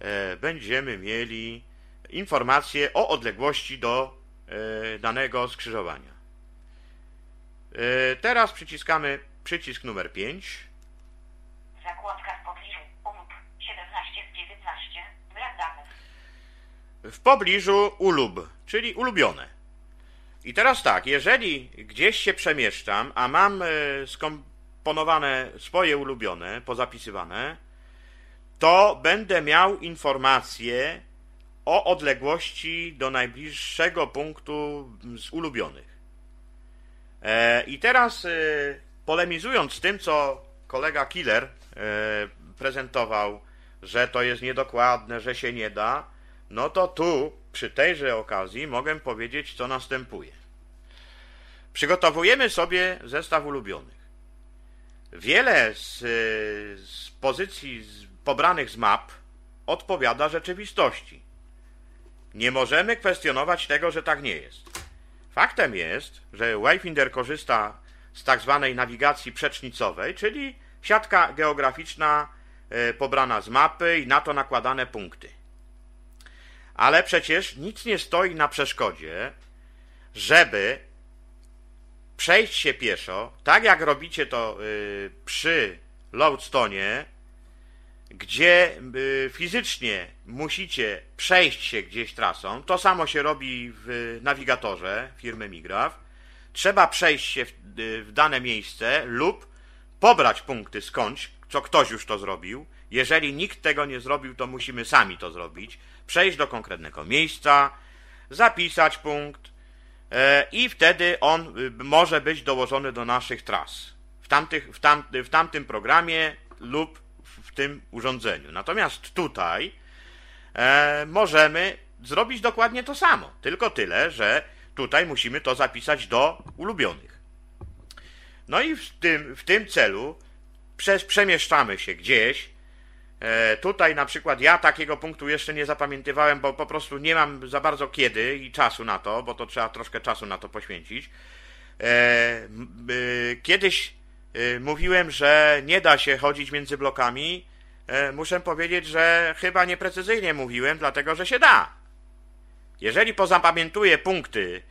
e, będziemy mieli informacje o odległości do e, danego skrzyżowania. E, teraz przyciskamy przycisk numer 5. Zakładka w pobliżu ULUB 17 z 19. Brak danych. W pobliżu ulub, czyli ulubione. I teraz tak, jeżeli gdzieś się przemieszczam, a mam e, skomponowane swoje ulubione, pozapisywane, to będę miał informacje o odległości do najbliższego punktu z ulubionych. E, I teraz e, polemizując z tym, co kolega Killer e, prezentował, że to jest niedokładne, że się nie da, no to tu przy tejże okazji mogę powiedzieć, co następuje. Przygotowujemy sobie zestaw ulubionych. Wiele z, z pozycji z, pobranych z map odpowiada rzeczywistości. Nie możemy kwestionować tego, że tak nie jest. Faktem jest, że Wayfinder korzysta z tak zwanej nawigacji przecznicowej, czyli siatka geograficzna e, pobrana z mapy i na to nakładane punkty. Ale przecież nic nie stoi na przeszkodzie, żeby przejść się pieszo, tak jak robicie to e, przy Lodestone, gdzie y, fizycznie musicie przejść się gdzieś trasą, to samo się robi w nawigatorze firmy Migraf. Trzeba przejść się w, y, w dane miejsce lub pobrać punkty skądś, co ktoś już to zrobił. Jeżeli nikt tego nie zrobił, to musimy sami to zrobić. Przejść do konkretnego miejsca, zapisać punkt i wtedy on y, może być dołożony do naszych tras. W, tamtych, w, w tamtym programie lub w tym urządzeniu. Natomiast tutaj e, możemy zrobić dokładnie to samo, tylko tyle, że tutaj musimy to zapisać do ulubionych. No i w tym, w tym celu przemieszczamy się gdzieś. E, tutaj na przykład ja takiego punktu jeszcze nie zapamiętywałem, bo po prostu nie mam za bardzo kiedy i czasu na to, bo to trzeba troszkę czasu na to poświęcić. E, kiedyś Y, mówiłem, że nie da się chodzić między blokami, muszę powiedzieć, że chyba nieprecyzyjnie mówiłem, dlatego że się da. Jeżeli pozapamiętuję punkty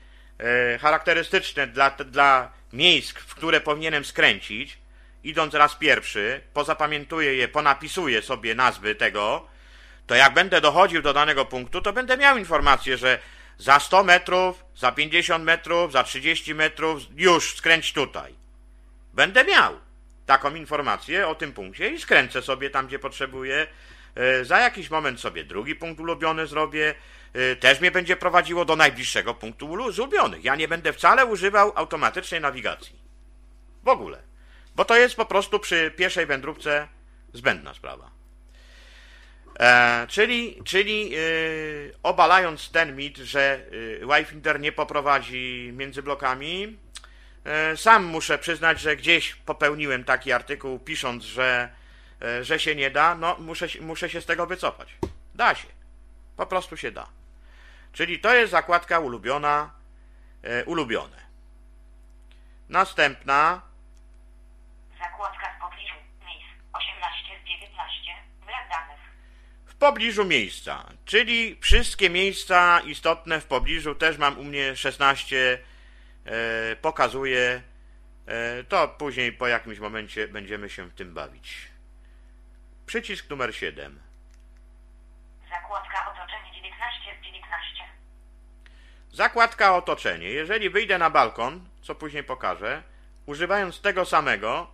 charakterystyczne dla, dla miejsc, w które powinienem skręcić, idąc raz pierwszy, pozapamiętuję je, ponapisuję sobie nazwy tego, to jak będę dochodził do danego punktu, to będę miał informację, że za 100 metrów, za 50 metrów, za 30 metrów już skręć tutaj. Będę miał taką informację o tym punkcie i skręcę sobie tam, gdzie potrzebuję. E, za jakiś moment sobie drugi punkt ulubiony zrobię. E, też mnie będzie prowadziło do najbliższego punktu z ulubionych. Ja nie będę wcale używał automatycznej nawigacji. W ogóle. Bo to jest po prostu przy pierwszej wędrówce zbędna sprawa. E, czyli czyli e, obalając ten mit, że Wayfinder nie poprowadzi między blokami, E, sam muszę przyznać, że gdzieś popełniłem taki artykuł, pisząc, że, e, że się nie da. No, muszę, muszę się z tego wycofać. Da się. Po prostu się da. Czyli to jest zakładka ulubiona, e, ulubione. Następna. Zakładka w pobliżu miejsc 18 z 19. Brak danych. W pobliżu miejsca, czyli wszystkie miejsca istotne w pobliżu też mam u mnie 16 E, pokazuje, e, to później po jakimś momencie będziemy się w tym bawić. Przycisk numer 7. Zakładka otoczenie 19 z 19. Zakładka otoczenie. Jeżeli wyjdę na balkon, co później pokażę, używając tego samego,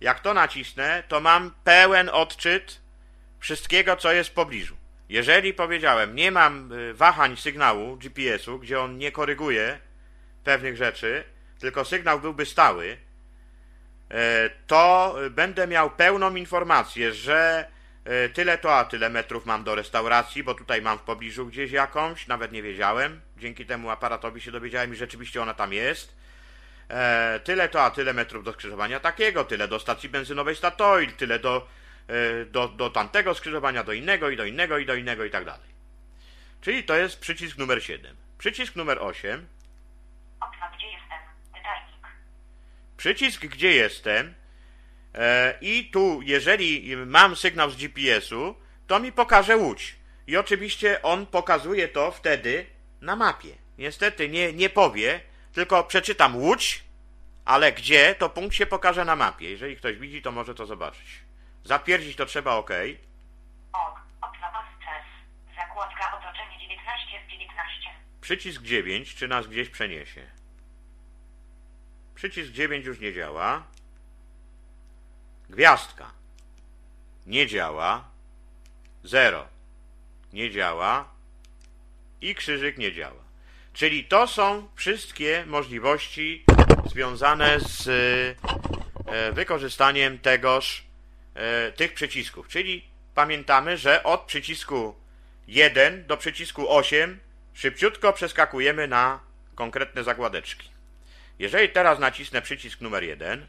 jak to nacisnę, to mam pełen odczyt wszystkiego, co jest w pobliżu. Jeżeli powiedziałem, nie mam y, wahań sygnału GPS-u, gdzie on nie koryguje pewnych rzeczy, tylko sygnał byłby stały, e, to będę miał pełną informację, że e, tyle to, a tyle metrów mam do restauracji, bo tutaj mam w pobliżu gdzieś jakąś, nawet nie wiedziałem. Dzięki temu aparatowi się dowiedziałem i rzeczywiście ona tam jest. E, tyle to, a tyle metrów do skrzyżowania takiego, tyle do stacji benzynowej Statoil, tyle do, do, do tamtego skrzyżowania, do innego i do innego i do innego i tak dalej. Czyli to jest przycisk numer 7. Przycisk numer 8 Okno gdzie jestem? Pytajnik. przycisk gdzie jestem e, i tu jeżeli mam sygnał z GPS-u, to mi pokaże łódź. I oczywiście on pokazuje to wtedy na mapie. Niestety nie, nie powie, tylko przeczytam łódź, ale gdzie, to punkt się pokaże na mapie. Jeżeli ktoś widzi, to może to zobaczyć. Zatwierdzić to trzeba OK. Ok. Zakładka otoczenie 19 z 19. Przycisk 9, czy nas gdzieś przeniesie. Przycisk 9 już nie działa. Gwiazdka. Nie działa. 0. Nie działa. I krzyżyk nie działa. Czyli to są wszystkie możliwości związane z e, wykorzystaniem tegoż, e, tych przycisków. Czyli pamiętamy, że od przycisku 1 do przycisku 8 szybciutko przeskakujemy na konkretne zakładeczki. Jeżeli teraz nacisnę przycisk numer 1,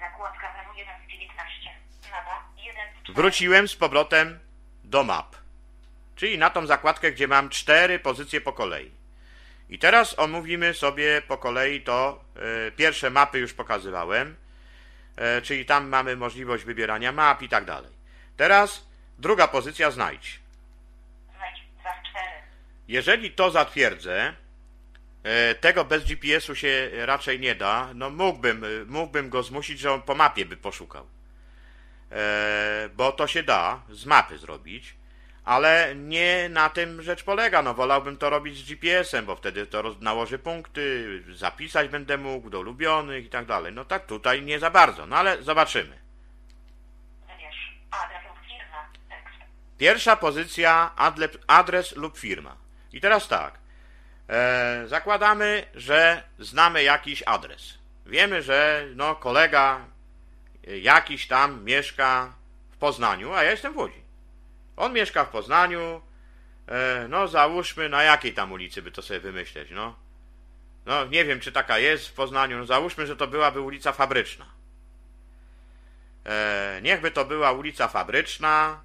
Zakładka menu 1 z 19. Mapa 1 z 4. wróciłem z powrotem do map. Czyli na tą zakładkę, gdzie mam cztery pozycje po kolei. I teraz omówimy sobie po kolei to. e, pierwsze mapy już pokazywałem, e, czyli tam mamy możliwość wybierania map i tak dalej. Teraz druga pozycja znajdź. Znajdź za 4. Jeżeli to zatwierdzę, e, tego bez GPS-u się raczej nie da, no mógłbym, mógłbym go zmusić, że on po mapie by poszukał. Bo to się da z mapy zrobić, ale nie na tym rzecz polega. No wolałbym to robić z GPS-em, bo wtedy to roz- nałoży punkty, zapisać będę mógł do ulubionych i tak dalej. No tak tutaj nie za bardzo, no ale zobaczymy. Pierwsza pozycja adres lub firma. I teraz tak. E, zakładamy, że znamy jakiś adres. Wiemy, że no, kolega jakiś tam mieszka w Poznaniu, a ja jestem w Łodzi. On mieszka w Poznaniu. E, no, załóżmy, na jakiej tam ulicy by to sobie wymyśleć, no. No, nie wiem, czy taka jest w Poznaniu. No, załóżmy, że to byłaby ulica Fabryczna. E, niechby to była ulica Fabryczna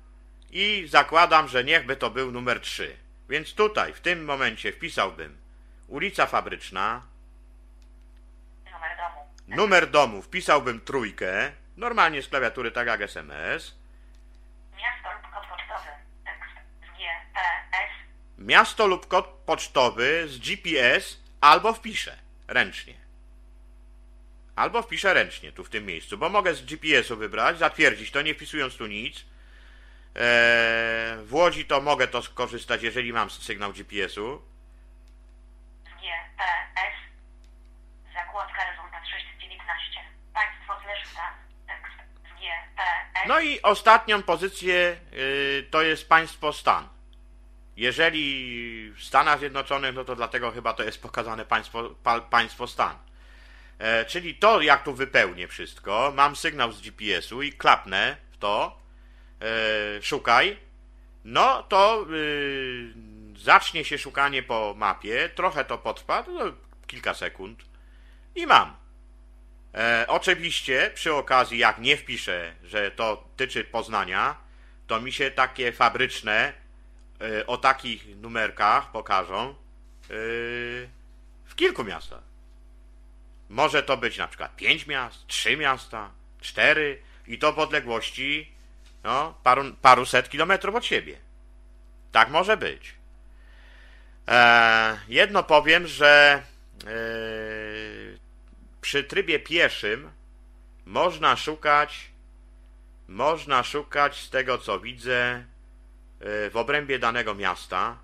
i zakładam, że niechby to był numer 3. Więc tutaj, w tym momencie wpisałbym ulica Fabryczna, Numer domu. numer domu wpisałbym trójkę, normalnie z klawiatury tak jak SMS, Miasto lub kod pocztowy. Tekst. Z G, P, S. miasto lub kod pocztowy z GPS albo wpiszę ręcznie. Albo wpiszę ręcznie tu w tym miejscu, bo mogę z GPS-u wybrać, zatwierdzić to, nie wpisując tu nic. Eee, w Łodzi to mogę to skorzystać, jeżeli mam sygnał GPS-u. Z G, P, S. Zakładka rezultat 6 z 19. Państwo stan. Tekst. Z G, P, S. No i ostatnią pozycję y, to jest państwo stan. Jeżeli w Stanach Zjednoczonych, no to dlatego chyba to jest pokazane państwo, pa, państwo stan. E, czyli to, jak tu wypełnię wszystko, mam sygnał z GPS-u i klapnę w to, e, szukaj, no to y, zacznie się szukanie po mapie, trochę to potrwa, to kilka sekund i mam. E, oczywiście przy okazji, jak nie wpiszę, że to tyczy Poznania, to mi się takie fabryczne o takich numerkach pokażą e, w kilku miastach. Może to być na przykład pięć miast, trzy miasta, cztery i to w odległości no, paru, paruset kilometrów od siebie. Tak może być. E, jedno powiem, że e, przy trybie pieszym można szukać można szukać z tego co widzę w obrębie danego miasta,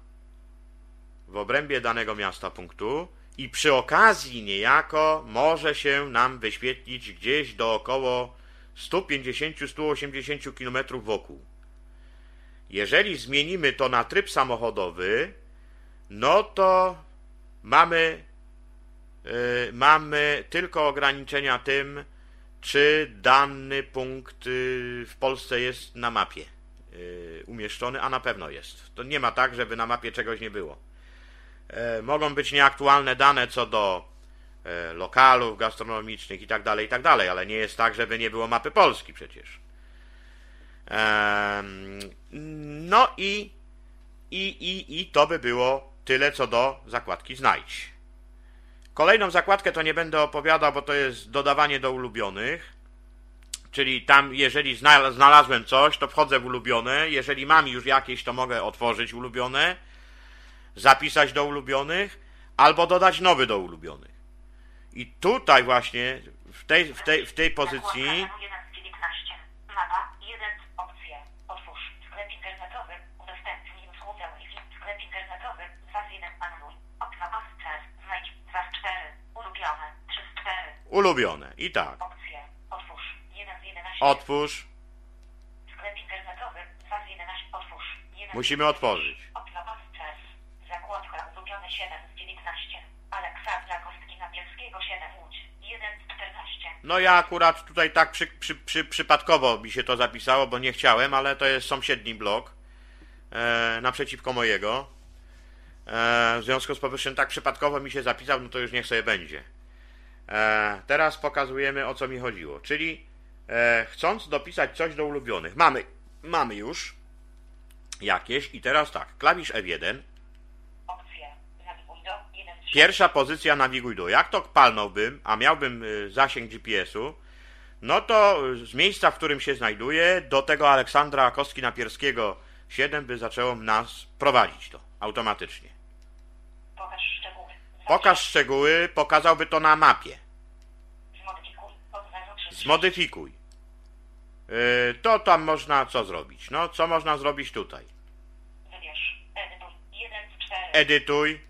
w obrębie danego miasta punktu i przy okazji niejako może się nam wyświetlić gdzieś do około 150-180 km wokół. Jeżeli zmienimy to na tryb samochodowy, no to mamy, yy, mamy tylko ograniczenia tym, czy dany punkt yy, w Polsce jest na mapie umieszczony, a na pewno jest. To nie ma tak, żeby na mapie czegoś nie było. E, mogą być nieaktualne dane co do e, lokalów gastronomicznych i tak dalej, i tak ale nie jest tak, żeby nie było mapy Polski przecież. No i, i, i, i to by było tyle co do zakładki znajdź. Kolejną zakładkę to nie będę opowiadał, bo to jest dodawanie do ulubionych. Czyli tam, jeżeli znalazłem coś, to wchodzę w ulubione. Jeżeli mam już jakieś, to mogę otworzyć ulubione zapisać do ulubionych, albo dodać nowy do ulubionych. I tutaj właśnie, w tej, w tej, w tej pozycji... Mapa 1, opcje, otwórz, sklep internetowy, udostępnij usługę Wi-Fi, sklep internetowy, 2 z 1, anuluj, okno access, znajdź 2 z 4, ulubione, 3 z 4. Ulubione, i tak. Opcje, otwórz, 1 z 11. Otwórz. Sklep internetowy, 2 z 11, otwórz. 1 Musimy otworzyć. Okno access, zakładka ulubione 7 z 19, Aleksandra Kostkina-Bielskiego 7 Łódź, 1 z 14. No ja akurat tutaj tak przy, przy, przy, przypadkowo mi się to zapisało, bo nie chciałem, ale to jest sąsiedni blok e, naprzeciwko mojego. E, w związku z powyższym tak przypadkowo mi się zapisał, no to już niech sobie będzie. E, teraz pokazujemy o co mi chodziło, czyli chcąc dopisać coś do ulubionych, mamy, mamy już jakieś. I teraz tak, klawisz F1, Opcje, nawiguj do 1 z Pierwsza pozycja nawiguj do. Jak to palnąłbym, a miałbym y, zasięg GPS-u, no to y, z miejsca, w którym się znajduję, do tego Aleksandra Kostki Napierskiego 7 by zaczęło nas prowadzić to automatycznie. Pokaż szczegóły. Pokaż szczegóły, pokazałby to na mapie. Zmodyfikuj od 03. Zmodyfikuj. Y, To tam można co zrobić? No, co można zrobić tutaj? Wybierz. Edytuj. 1 z 4. Edytuj,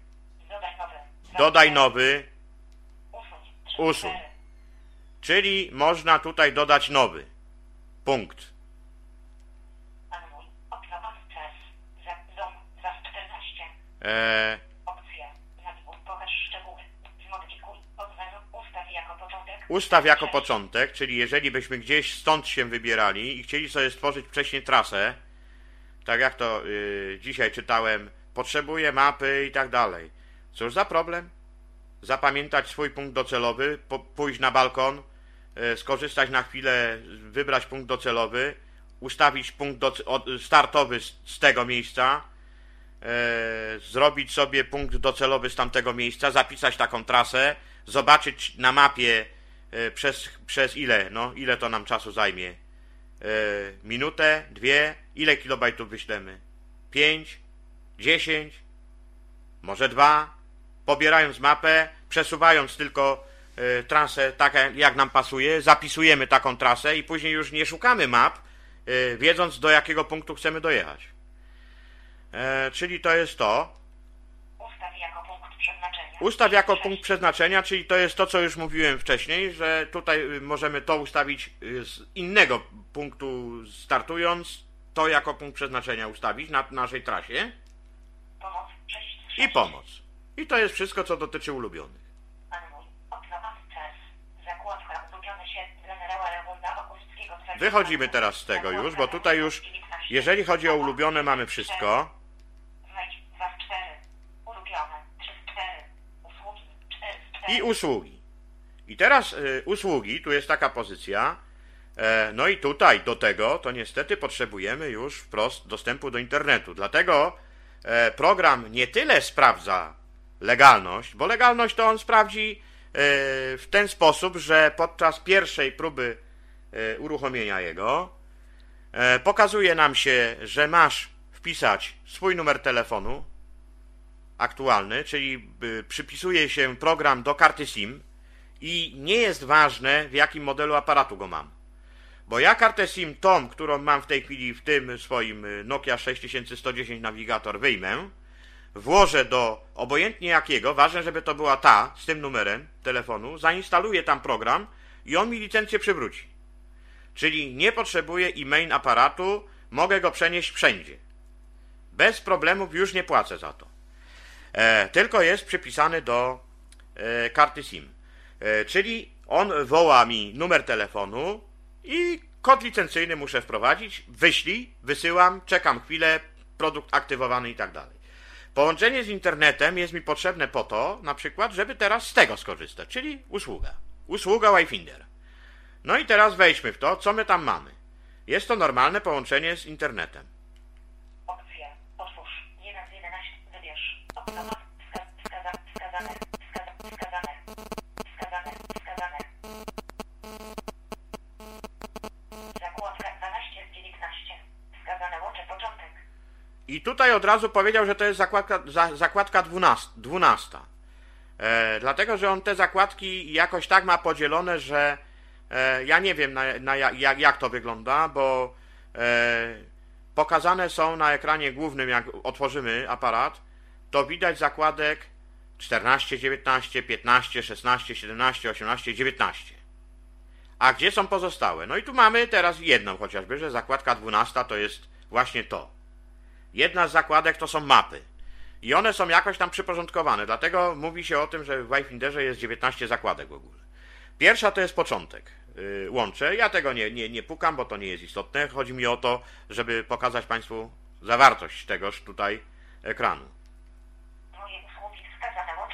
Dodaj nowy. dodaj nowy, Usuń. 3 z Usuń. 4. czyli można tutaj dodać nowy punkt. Anuluj. Okno access. Za- Dom 2 z 14. E, Opcje. Nawiguj. Pokaż szczegóły. Zmodyfikuj. Od 0. Ustaw jako początek. Ustaw jako początek, czyli jeżeli byśmy gdzieś stąd się wybierali i chcieli sobie stworzyć wcześniej trasę, tak jak to y, dzisiaj czytałem, potrzebuję mapy i tak dalej. Cóż za problem? Zapamiętać swój punkt docelowy, po, pójść na balkon, y, skorzystać na chwilę, wybrać punkt docelowy, ustawić punkt startowy z, z tego miejsca, e, zrobić sobie punkt docelowy z tamtego miejsca, zapisać taką trasę, zobaczyć na mapie przez, przez ile, no ile to nam czasu zajmie. E, minutę, dwie, ile kilobajtów wyślemy? Pięć, dziesięć, może dwa, pobierając mapę, przesuwając tylko e, trasę tak jak nam pasuje, zapisujemy taką trasę i później już nie szukamy map, e, wiedząc do jakiego punktu chcemy dojechać. E, czyli to jest to. Ustaw jako przeznaczenia. Ustaw jako punkt przeznaczenia, czyli to jest to, co już mówiłem wcześniej, że tutaj y, możemy to ustawić y, z innego punktu startując, to jako punkt przeznaczenia ustawić na naszej trasie Pomoc 6 z i 6. pomoc. I to jest wszystko, co dotyczy ulubionych. Wychodzimy teraz z tego już, bo tutaj już, jeżeli chodzi o ulubione, mamy wszystko. Znajdź 2 z 4. Ulubione 3 z 4. Usługi 4 z 4. i usługi. I teraz y, usługi, tu jest taka pozycja. E, no i tutaj do tego to niestety potrzebujemy już wprost dostępu do internetu. Dlatego e, program nie tyle sprawdza legalność, bo legalność to on sprawdzi e, w ten sposób, że podczas pierwszej próby uruchomienia jego pokazuje nam się, że masz wpisać swój numer telefonu, aktualny, czyli y, przypisuje się program do karty SIM i nie jest ważne w jakim modelu aparatu go mam. Bo ja kartę SIM tą, którą mam w tej chwili w tym swoim y, Nokia 6110 nawigator wyjmę, włożę do obojętnie jakiego, ważne, żeby to była ta z tym numerem telefonu, zainstaluję tam program i on mi licencję przywróci. Czyli nie potrzebuję e-mail aparatu, mogę go przenieść wszędzie. Bez problemów już nie płacę za to. E, tylko jest przypisany do e, karty SIM. E, czyli on woła mi numer telefonu i kod licencyjny muszę wprowadzić, wyślij, wysyłam, czekam chwilę, produkt aktywowany i tak dalej. Połączenie z internetem jest mi potrzebne po to, na przykład, żeby teraz z tego skorzystać, czyli usługa. Usługa Wi-Finder. No i teraz wejdźmy w to, co my tam mamy. Jest to normalne połączenie z internetem. Opcje. Otwórz. 1 z 11. Wybierz. Opcja. Wska- Wskazane. Wskazane. Wskazane. Wskazane. Wskazane. Wskazane. Zakładka 12 z 19. Wskazane łącze początek. I tutaj od razu powiedział, że to jest zakładka, za, zakładka 12. 12. E, dlatego, że on te zakładki jakoś tak ma podzielone, że e, ja nie wiem na, na jak, jak to wygląda, bo e, pokazane są na ekranie głównym, jak otworzymy aparat, to widać zakładek 14, 19, 15, 16, 17, 18, 19. A gdzie są pozostałe? No i tu mamy teraz jedną chociażby, że zakładka 12 to jest właśnie to. Jedna z zakładek to są mapy. I one są jakoś tam przyporządkowane, dlatego mówi się o tym, że w Wi-Finderze jest 19 zakładek w ogóle. Pierwsza to jest początek, yy. Ja tego nie, nie, nie pukam, bo to nie jest istotne. Chodzi mi o to, żeby pokazać Państwu zawartość tegoż tutaj ekranu.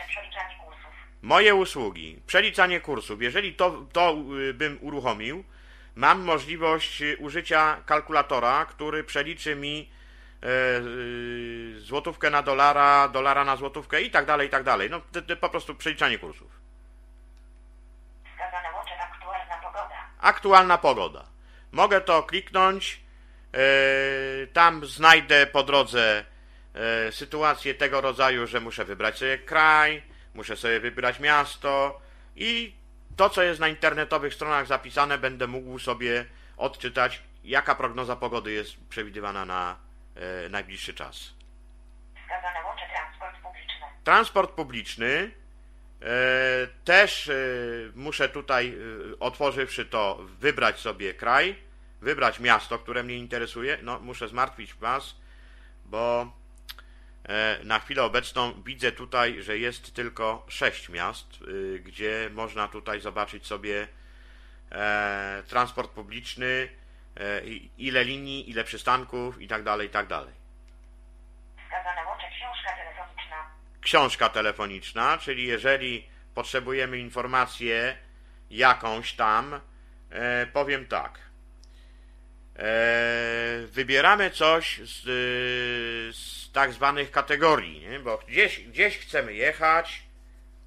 Przeliczanie kursów. Moje usługi, przeliczanie kursów. Jeżeli to, to y, bym uruchomił, mam możliwość y, użycia kalkulatora, który przeliczy mi e, y, złotówkę na dolara, dolara na złotówkę i tak dalej, i tak dalej. No po prostu przeliczanie kursów. Wskazane łącze aktualna pogoda. Aktualna pogoda. Mogę to kliknąć, e, tam znajdę po drodze e, sytuację tego rodzaju, że muszę wybrać sobie kraj, muszę sobie wybrać miasto i to, co jest na internetowych stronach zapisane, będę mógł sobie odczytać, jaka prognoza pogody jest przewidywana na e, najbliższy czas. Wskazane łącze transport publiczny. Transport publiczny e, też muszę tutaj, otworzywszy to, wybrać sobie kraj, wybrać miasto, które mnie interesuje. No, muszę zmartwić Was, bo na chwilę obecną widzę tutaj, że jest tylko sześć miast, e, gdzie można tutaj zobaczyć sobie e, transport publiczny, e, ile linii, ile przystanków i tak dalej, i tak dalej. Wskazane łącze książka telefoniczna. książka telefoniczna, czyli jeżeli potrzebujemy informację jakąś tam, e, powiem tak. E, wybieramy coś z, y, z tak zwanych kategorii, nie? bo gdzieś, gdzieś chcemy jechać,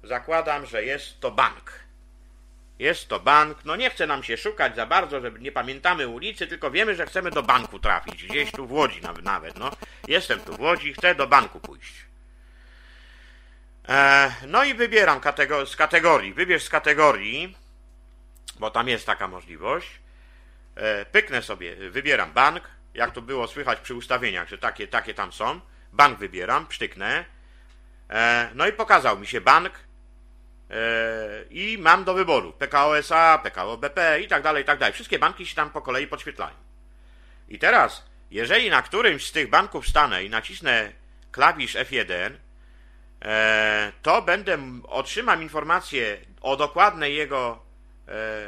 zakładam, że jest to bank. Jest to bank, no nie chce nam się szukać za bardzo, żeby nie pamiętamy ulicy, tylko wiemy, że chcemy do banku trafić, gdzieś tu w Łodzi nawet, no. Jestem tu w Łodzi, chcę do banku pójść. E, No i wybieram katego- z kategorii. Wybierz z kategorii, bo tam jest taka możliwość. E, Pyknę sobie, wybieram bank, jak to było słychać przy ustawieniach, że takie, takie tam są. Bank wybieram, psztyknę. E, No i pokazał mi się bank e, i mam do wyboru PKO SA, PKO BP i tak dalej, i tak dalej. Wszystkie banki się tam po kolei podświetlają. I teraz, jeżeli na którymś z tych banków stanę i nacisnę klawisz F1, e, to będę otrzymam informację o dokładnej jego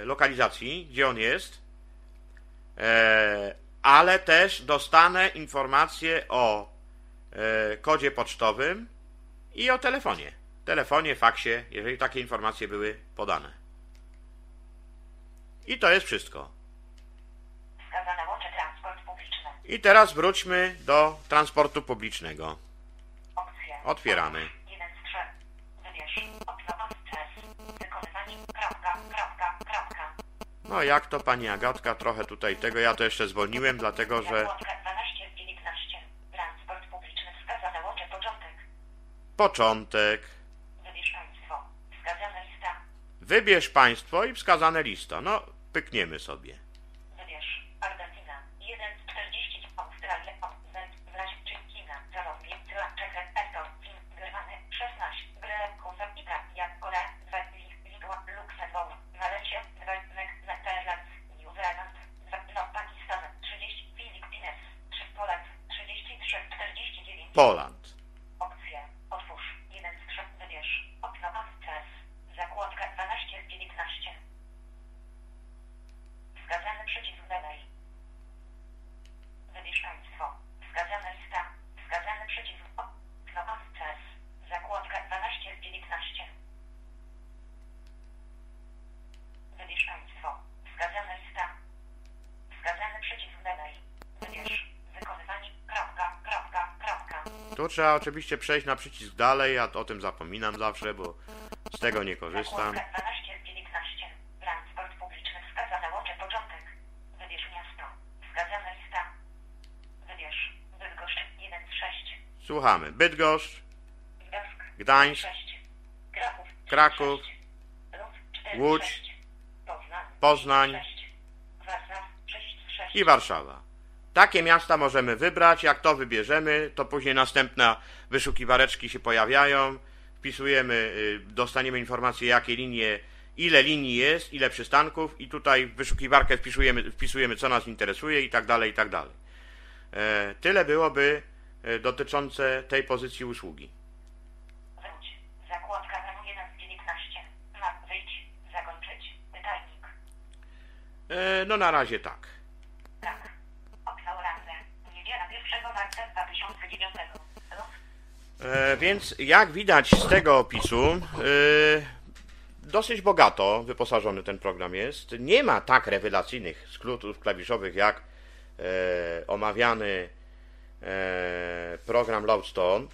lokalizacji, gdzie on jest, ale też dostanę informację o e, kodzie pocztowym i o telefonie. Telefonie, faksie, jeżeli takie informacje były podane. I to jest wszystko. Wskazane łącze transport publiczny. I teraz wróćmy do transportu publicznego. Otwieramy. No jak to pani Agatka, trochę tutaj tego, ja to jeszcze zwolniłem, dlatego że Zakładka 12 z 19. Transport publiczny. Wskazane łącze początek. początek, Wybierz państwo. Wskazana lista. wybierz państwo i wskazane lista. No, pykniemy sobie. Poland. Trzeba oczywiście przejść na przycisk dalej, ja o tym zapominam zawsze, bo z tego nie korzystam. Zakładka 12 z 19. Transport publiczny wskazane łącze początek. Wybierz miasto. Wskazana lista. Wybierz. Bydgoszcz 1 z 6. Słuchamy. Bydgoszcz, Gdańsk Gdańsk, 6. Kraków. Kraków, 6. Lud 4 Łódź, 6. Poznań. Poznań 6. Warszawa 6 z 6. i Warszawa. Takie miasta możemy wybrać. Jak to wybierzemy, to później następne wyszukiwareczki się pojawiają. Wpisujemy, y, dostaniemy informację, jakie linie, ile linii jest, ile przystanków, i tutaj w wyszukiwarkę wpisujemy, wpisujemy co nas interesuje i tak dalej, i tak dalej. E, Tyle byłoby e, dotyczące tej pozycji usługi. Wróć. Zakładka menu 1 z 19. Map wyjdź. Zakończyć. Pytajnik. E, No na razie. Tak. 2009. Lud. E, Więc jak widać z tego opisu, e, dosyć bogato wyposażony ten program jest. Nie ma tak rewelacyjnych skrótów klawiszowych jak e, omawiany program Loudstone.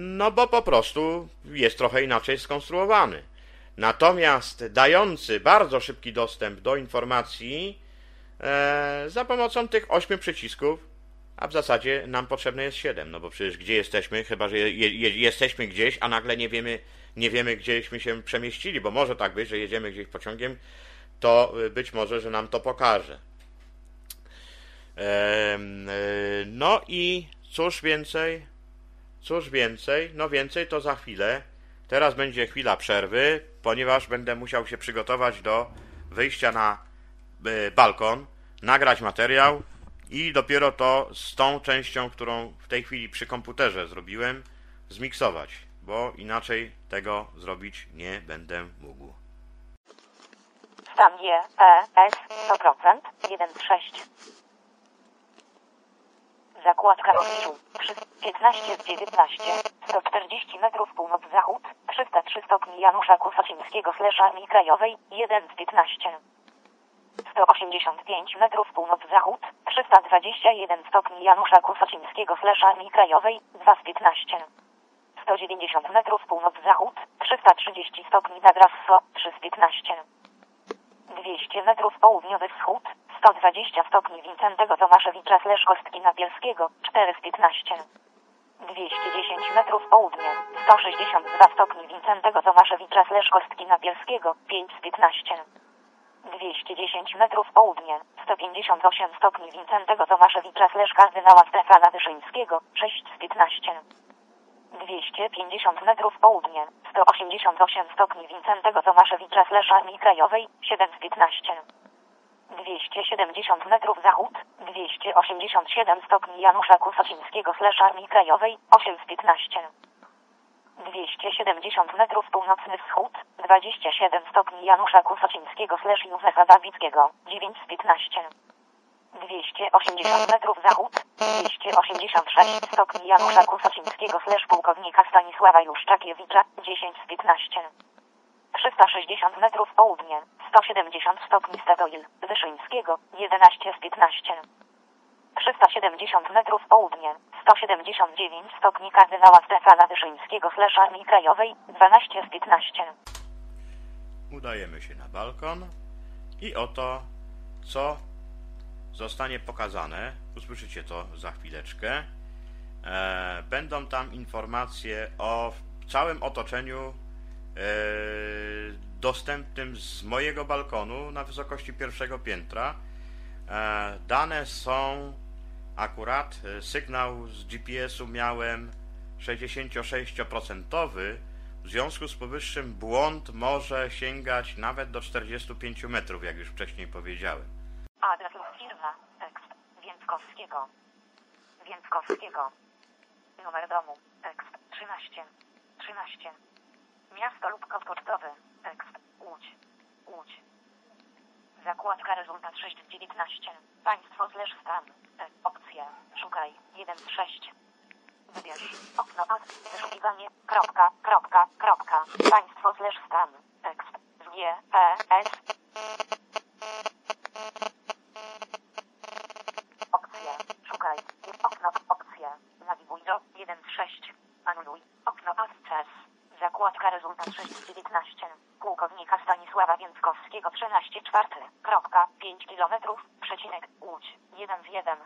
No bo po prostu jest trochę inaczej skonstruowany. Natomiast dający bardzo szybki dostęp do informacji za pomocą tych ośmiu przycisków, a w zasadzie nam potrzebne jest siedem, no bo przecież gdzie jesteśmy, chyba że je, je, jesteśmy gdzieś, a nagle nie wiemy, nie wiemy gdzieśmy się przemieścili, bo może tak być, że jedziemy gdzieś pociągiem, to y, być może, że nam to pokaże. Y, No i cóż więcej, cóż więcej, no więcej to za chwilę. Teraz będzie chwila przerwy, ponieważ będę musiał się przygotować do wyjścia na y, balkon, nagrać materiał i dopiero to z tą częścią, którą w tej chwili przy komputerze zrobiłem, zmiksować, bo inaczej tego zrobić nie będę mógł. Stan E, S, 100%, 1 z 6. Zakładka odbioru, 15 z 19, 140 metrów północ-zachód, 303 stopni Janusza Kusocińskiego slash Armii Krajowej, 1 z 15. 185 metrów północ-zachód, 321 stopni Janusza Kusocińskiego slash Armii Krajowej, 2 z 15. 190 metrów północ-zachód, 330 stopni nad Rasso, 3 z 15. 200 metrów południowy wschód, 120 stopni Wincentego Tomaszewicza Slesz Kostki Nabielskiego, 4 z 15. 210 metrów południe, 162 stopni Wincentego Tomaszewicza Slesz Kostki Nabielskiego, 5 z 15. 210 metrów południe, 158 stopni Wincentego Tomaszewicza Slesz Kardynała Stefana Wyszyńskiego, 6 z 15. 250 metrów południe, 188 stopni Wincentego Tomaszewicza slash Armii Krajowej, 7 z 15. 270 metrów zachód, 287 stopni Janusza Kusocińskiego slash Armii Krajowej, 8 z 15. 270 metrów północny wschód, 27 stopni Janusza Kusocińskiego slash Józefa Dawickiego, 9 z 15. 280 metrów zachód, 286 stopni Janusza Kusocińskiego slash pułkownika Stanisława Juszczakiewicza, 10 z 15. 360 metrów południe, 170 stopni Stadoil, Wyszyńskiego, 11 z 15. 370 metrów południe, 179 stopni kardynała Stefana Wyszyńskiego slash Armii Krajowej, 12 z 15. Udajemy się na balkon i oto co zostanie pokazane. Usłyszycie to za chwileczkę. E, będą tam informacje o całym otoczeniu e, dostępnym z mojego balkonu na wysokości pierwszego piętra. E, dane są akurat, e, sygnał z GPS-u miałem 66%. W związku z powyższym błąd może sięgać nawet do 45 metrów, jak już wcześniej powiedziałem. Adres firma, tekst, Więckowskiego. Więckowskiego. Numer domu, tekst, 13. 13. Miasto lub kod pocztowy, tekst, Łódź. Łódź. Zakładka rezultat 6 z 19. Państwo slash stan, e, opcje, szukaj, 1 z 6. Wybierz, okno. Ad, wyszukiwanie, kropka, kropka, kropka, państwo slash stan, tekst, z G, E, S, opcje, szukaj, okno, opcje, nad Okno. Access. Zakładka rezultat 619. Stanisława Więckowskiego 13 czwarte. Kropka 5 kilometrów. Przecinek. Łódź. 1 z 1.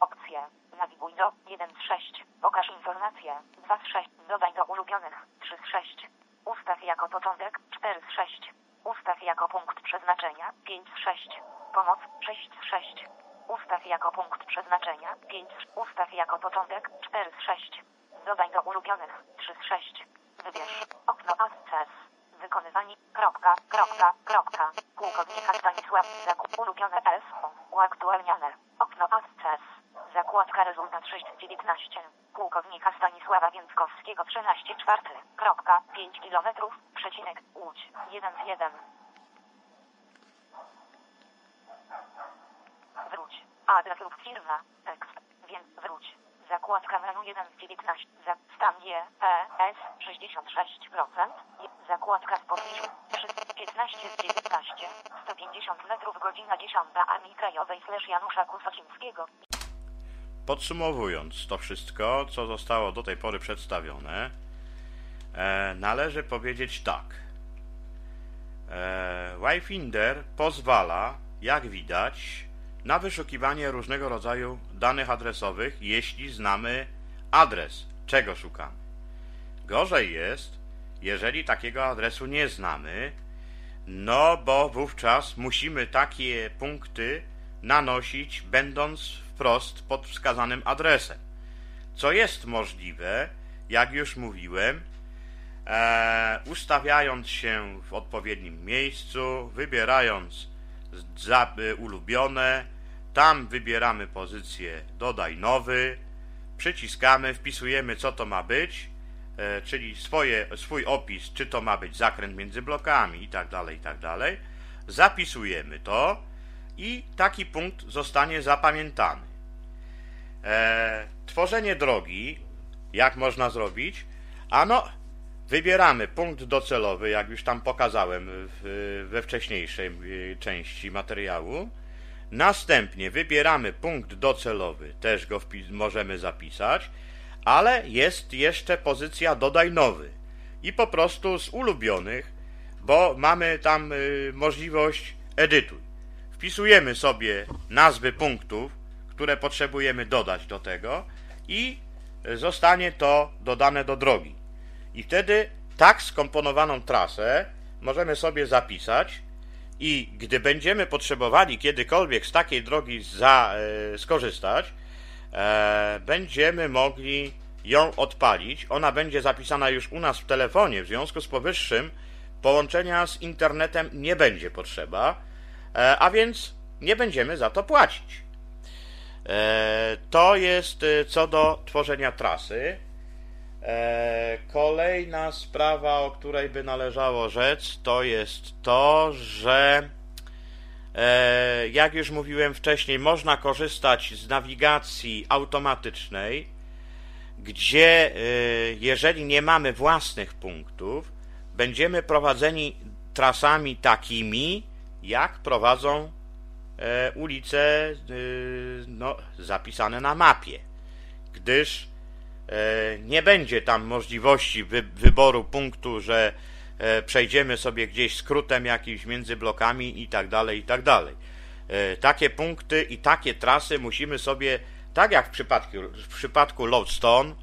Opcje. Nawiguj do 1 z 6. Pokaż informacje. 2 z 6. Dodaj do ulubionych. 3 z 6. Ustaw jako początek. 4 z 6. Ustaw jako punkt przeznaczenia. 5 z 6. Pomoc. 6 z 6. Ustaw jako punkt przeznaczenia. 5 z Ustaw jako początek. 4 z 6. Dodaj do ulubionych. 3 z 6. Wybierz. Okno Access. Wykonywanie. Kropka. Kropka. Kropka. Pułkownika Stanisław. Zakup. Ulubione SO. Uaktualniane. Okno Access. Zakładka rezultat 619. Pułkownika Stanisława Więckowskiego 13 czwarte. Kropka. 5 kilometrów. Przecinek. Łódź. 1 z 1. Wróć. Adres lub firma. Tekst. Więc wróć. Zakładka menu 1 z 19. Za stan G. P. S. 66%. I- Zakładka z podpisu. 15 z 19. 150 metrów godzina 10 Armii Krajowej slash Janusza Kusocińskiego. Podsumowując to wszystko, co zostało do tej pory przedstawione, e, należy powiedzieć tak. E, Wayfinder pozwala, jak widać, na wyszukiwanie różnego rodzaju danych adresowych, jeśli znamy adres, czego szukamy. Gorzej jest, jeżeli takiego adresu nie znamy, no bo wówczas musimy takie punkty nanosić, będąc wprost pod wskazanym adresem. Co jest możliwe, jak już mówiłem, e, ustawiając się w odpowiednim miejscu, wybierając ulubione, tam wybieramy pozycję dodaj nowy, przyciskamy, wpisujemy co to ma być, e, czyli swoje, swój opis, czy to ma być zakręt między blokami i tak dalej, i tak. Zapisujemy to i taki punkt zostanie zapamiętany. E, tworzenie drogi, jak można zrobić? Ano, wybieramy punkt docelowy, jak już tam pokazałem w, we wcześniejszej e, części materiału. Następnie wybieramy punkt docelowy, też go możemy zapisać, ale jest jeszcze pozycja dodaj nowy i po prostu z ulubionych, bo mamy tam y, możliwość edytuj. Wpisujemy sobie nazwy punktów, które potrzebujemy dodać do tego i zostanie to dodane do drogi. I wtedy tak skomponowaną trasę możemy sobie zapisać i gdy będziemy potrzebowali kiedykolwiek z takiej drogi za, e, skorzystać, e, będziemy mogli ją odpalić. Ona będzie zapisana już u nas w telefonie, w związku z powyższym połączenia z internetem nie będzie potrzeba, e, a więc nie będziemy za to płacić. E, To jest e, co do tworzenia trasy. E, Kolejna sprawa, o której by należało rzec, to jest to, że jak już mówiłem wcześniej, można korzystać z nawigacji automatycznej, gdzie jeżeli nie mamy własnych punktów, będziemy prowadzeni trasami takimi, jak prowadzą ulice e, no, zapisane na mapie, gdyż e, nie będzie tam możliwości wy, wyboru punktu, że e, przejdziemy sobie gdzieś skrótem jakimś między blokami i tak dalej, i tak dalej. E, Takie punkty i takie trasy musimy sobie, tak jak w przypadku, w przypadku Lodestone,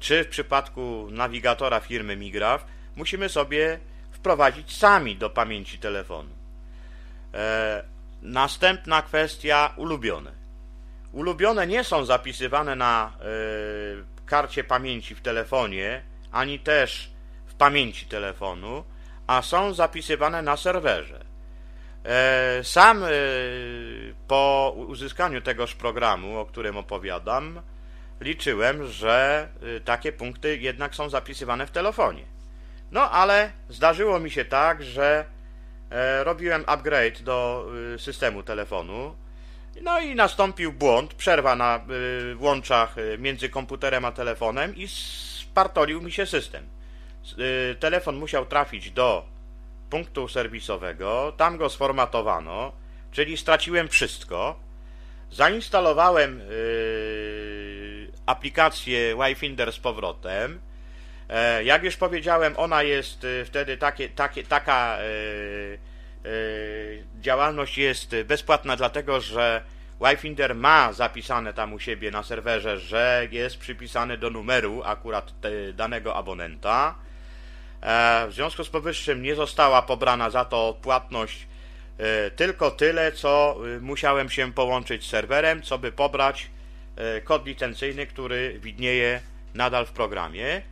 czy w przypadku nawigatora firmy Migraf, musimy sobie wprowadzić sami do pamięci telefonu. Następna kwestia ulubione. Ulubione nie są zapisywane na e, karcie pamięci w telefonie, ani też w pamięci telefonu, a są zapisywane na serwerze. E, Sam e, po uzyskaniu tegoż programu, o którym opowiadam, liczyłem, że e, takie punkty jednak są zapisywane w telefonie. No ale zdarzyło mi się tak, że robiłem upgrade do y, systemu telefonu. No i nastąpił błąd, przerwa na y, łączach y, między komputerem a telefonem i spartolił mi się system. Telefon musiał trafić do punktu serwisowego, tam go sformatowano, czyli straciłem wszystko. Zainstalowałem aplikację Wi-Finder z powrotem. E, jak już powiedziałem, ona jest e, wtedy takie, takie, taka e, działalność jest bezpłatna, dlatego że Wifinder ma zapisane tam u siebie na serwerze, że jest przypisany do numeru akurat danego abonenta. W związku z powyższym nie została pobrana za to płatność tylko tyle, co musiałem się połączyć z serwerem, co by pobrać kod licencyjny, który widnieje nadal w programie.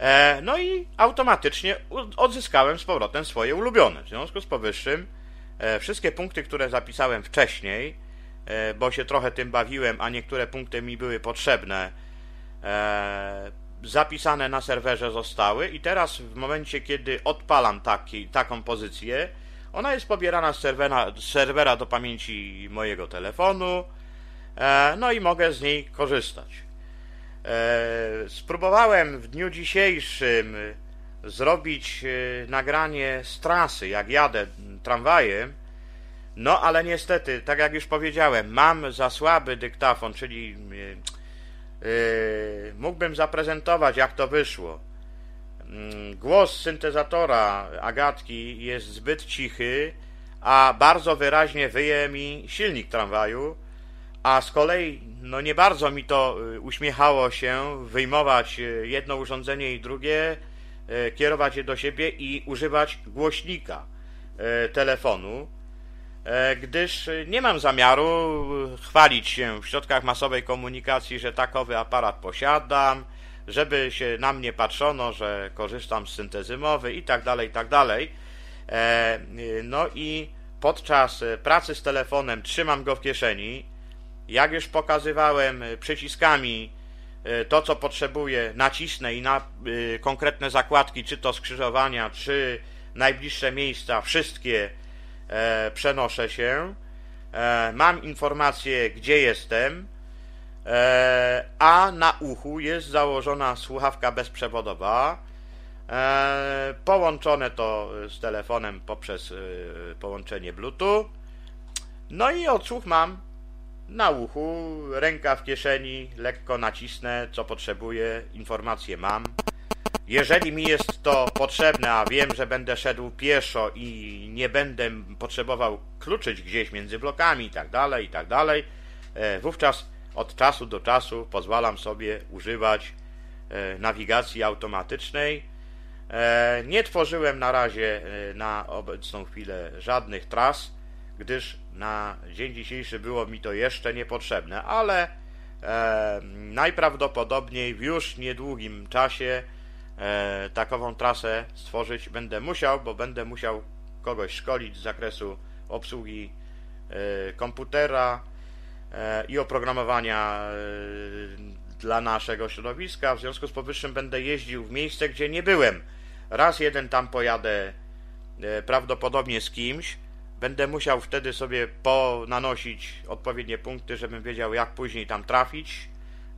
E, no i automatycznie odzyskałem z powrotem swoje ulubione. W związku z powyższym e, wszystkie punkty, które zapisałem wcześniej, e, bo się trochę tym bawiłem, a niektóre punkty mi były potrzebne, zapisane na serwerze zostały i teraz w momencie, kiedy odpalam taki, taką pozycję, ona jest pobierana z serwera, z serwera do pamięci mojego telefonu, no i mogę z niej korzystać. E, spróbowałem w dniu dzisiejszym zrobić e, nagranie z trasy, jak jadę tramwajem, no ale niestety, tak jak już powiedziałem, mam za słaby dyktafon, czyli e, mógłbym zaprezentować, jak to wyszło. Mm, głos syntezatora Agatki jest zbyt cichy, a bardzo wyraźnie wyje mi silnik tramwaju, a z kolei no nie bardzo mi to y, uśmiechało się wyjmować y, jedno urządzenie i drugie, y, kierować je do siebie i używać głośnika telefonu, gdyż nie mam zamiaru chwalić się w środkach masowej komunikacji, że takowy aparat posiadam, żeby się na mnie patrzono, że korzystam z syntezy mowy i tak dalej, i tak dalej. No i podczas pracy z telefonem trzymam go w kieszeni, jak już pokazywałem e, przyciskami e, to, co potrzebuję, nacisnę i na e, konkretne zakładki, czy to skrzyżowania, czy najbliższe miejsca, wszystkie przenoszę się. Mam informację, gdzie jestem, a na uchu jest założona słuchawka bezprzewodowa. Połączone to z telefonem poprzez połączenie Bluetooth. No i odsłuch mam na uchu, ręka w kieszeni, lekko nacisnę, co potrzebuję, informacje mam. Jeżeli mi jest to potrzebne, a wiem, że będę szedł pieszo i nie będę potrzebował kluczyć gdzieś między blokami i tak dalej, i tak dalej, e, wówczas od czasu do czasu pozwalam sobie używać e, nawigacji automatycznej. E, nie tworzyłem na razie na obecną chwilę żadnych tras, gdyż na dzień dzisiejszy było mi to jeszcze niepotrzebne, ale e, najprawdopodobniej w już niedługim czasie e, takową trasę stworzyć będę musiał, bo będę musiał kogoś szkolić z zakresu obsługi e, komputera e, i oprogramowania e, dla naszego środowiska. W związku z powyższym będę jeździł w miejsce, gdzie nie byłem. Raz jeden tam pojadę e, prawdopodobnie z kimś, Będę musiał wtedy sobie ponanosić odpowiednie punkty, żebym wiedział, jak później tam trafić.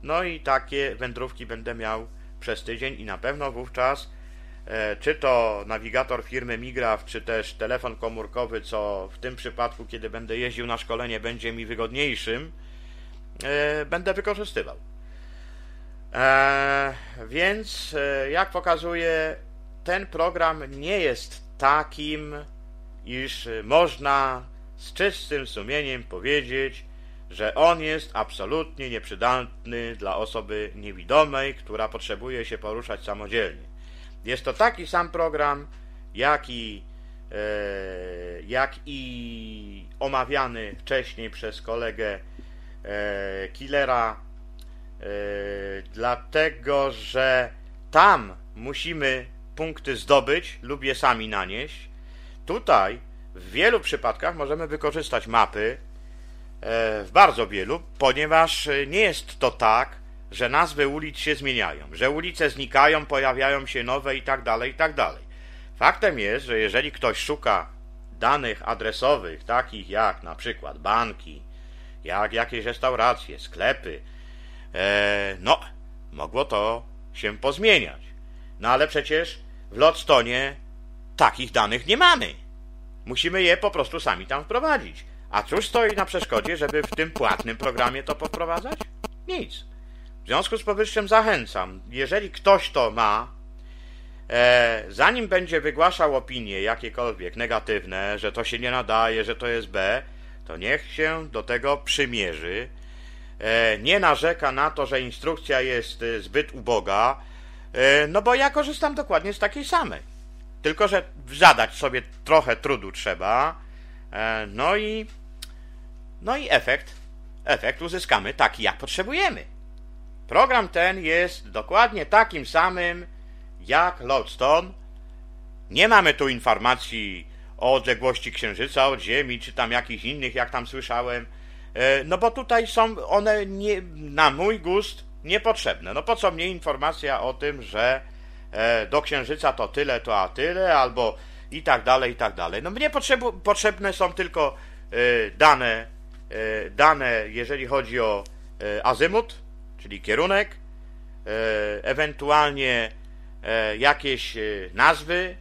No i takie wędrówki będę miał przez tydzień i na pewno wówczas e, czy to nawigator firmy Migraf, czy też telefon komórkowy, co w tym przypadku, kiedy będę jeździł na szkolenie, będzie mi wygodniejszym, e, będę wykorzystywał. E, więc, jak pokazuje, ten program nie jest takim iż można z czystym sumieniem powiedzieć, że on jest absolutnie nieprzydatny dla osoby niewidomej, która potrzebuje się poruszać samodzielnie. Jest to taki sam program, jak i, e, jak i omawiany wcześniej przez kolegę e, Killera, e, dlatego że tam musimy punkty zdobyć lub je sami nanieść, Tutaj w wielu przypadkach możemy wykorzystać mapy, e, w bardzo wielu, ponieważ e, nie jest to tak, że nazwy ulic się zmieniają, że ulice znikają, pojawiają się nowe i tak dalej, i tak dalej. Faktem jest, że jeżeli ktoś szuka danych adresowych, takich jak na przykład banki, jak jakieś restauracje, sklepy, e, no, mogło to się pozmieniać. No ale przecież w Lodstonie takich danych nie mamy. Musimy je po prostu sami tam wprowadzić. A cóż stoi na przeszkodzie, żeby w tym płatnym programie to poprowadzać? Nic. W związku z powyższym zachęcam, jeżeli ktoś to ma, e, zanim będzie wygłaszał opinie jakiekolwiek negatywne, że to się nie nadaje, że to jest B, to niech się do tego przymierzy. E, nie narzeka na to, że instrukcja jest e, zbyt uboga, e, no bo ja korzystam dokładnie z takiej samej. Tylko, że zadać sobie trochę trudu trzeba, e, no i no i efekt, efekt uzyskamy taki, jak potrzebujemy. Program ten jest dokładnie takim samym jak Lodestone. Nie mamy tu informacji o odległości Księżyca od Ziemi, czy tam jakichś innych, jak tam słyszałem. E, no bo tutaj są one nie, na mój gust niepotrzebne. No po co mnie informacja o tym, że do Księżyca to tyle, to a tyle, albo i tak dalej, i tak dalej. No mnie potrzebne są tylko e, dane, dane, jeżeli chodzi o azymut, czyli kierunek, ewentualnie jakieś nazwy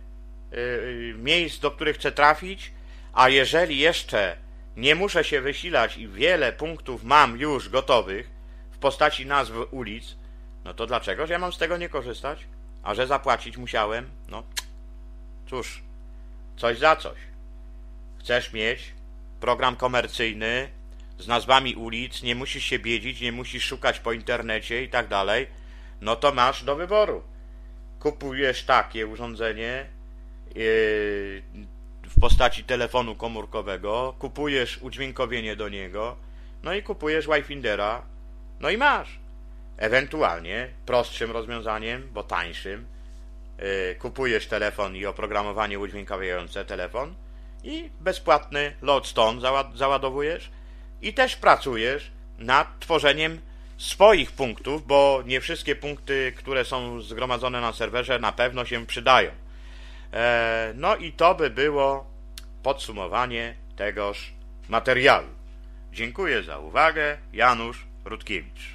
miejsc, do których chcę trafić, a jeżeli jeszcze nie muszę się wysilać i wiele punktów mam już gotowych w postaci nazw ulic, no to dlaczegoż ja mam z tego nie korzystać? A że zapłacić musiałem? No cóż, coś za coś. Chcesz mieć program komercyjny z nazwami ulic, nie musisz się biedzić, nie musisz szukać po internecie i tak dalej, no to masz do wyboru. Kupujesz takie urządzenie, yy, w postaci telefonu komórkowego, kupujesz udźwiękowienie do niego, no i kupujesz Wifindera, no i masz. Ewentualnie prostszym rozwiązaniem, bo tańszym, yy, kupujesz telefon i oprogramowanie udźwiękawiające telefon i bezpłatny Lodestone załadowujesz i też pracujesz nad tworzeniem swoich punktów, bo nie wszystkie punkty, które są zgromadzone na serwerze, na pewno się przydają. E, no i to by było podsumowanie tegoż materiału. Dziękuję za uwagę. Janusz Rutkiewicz.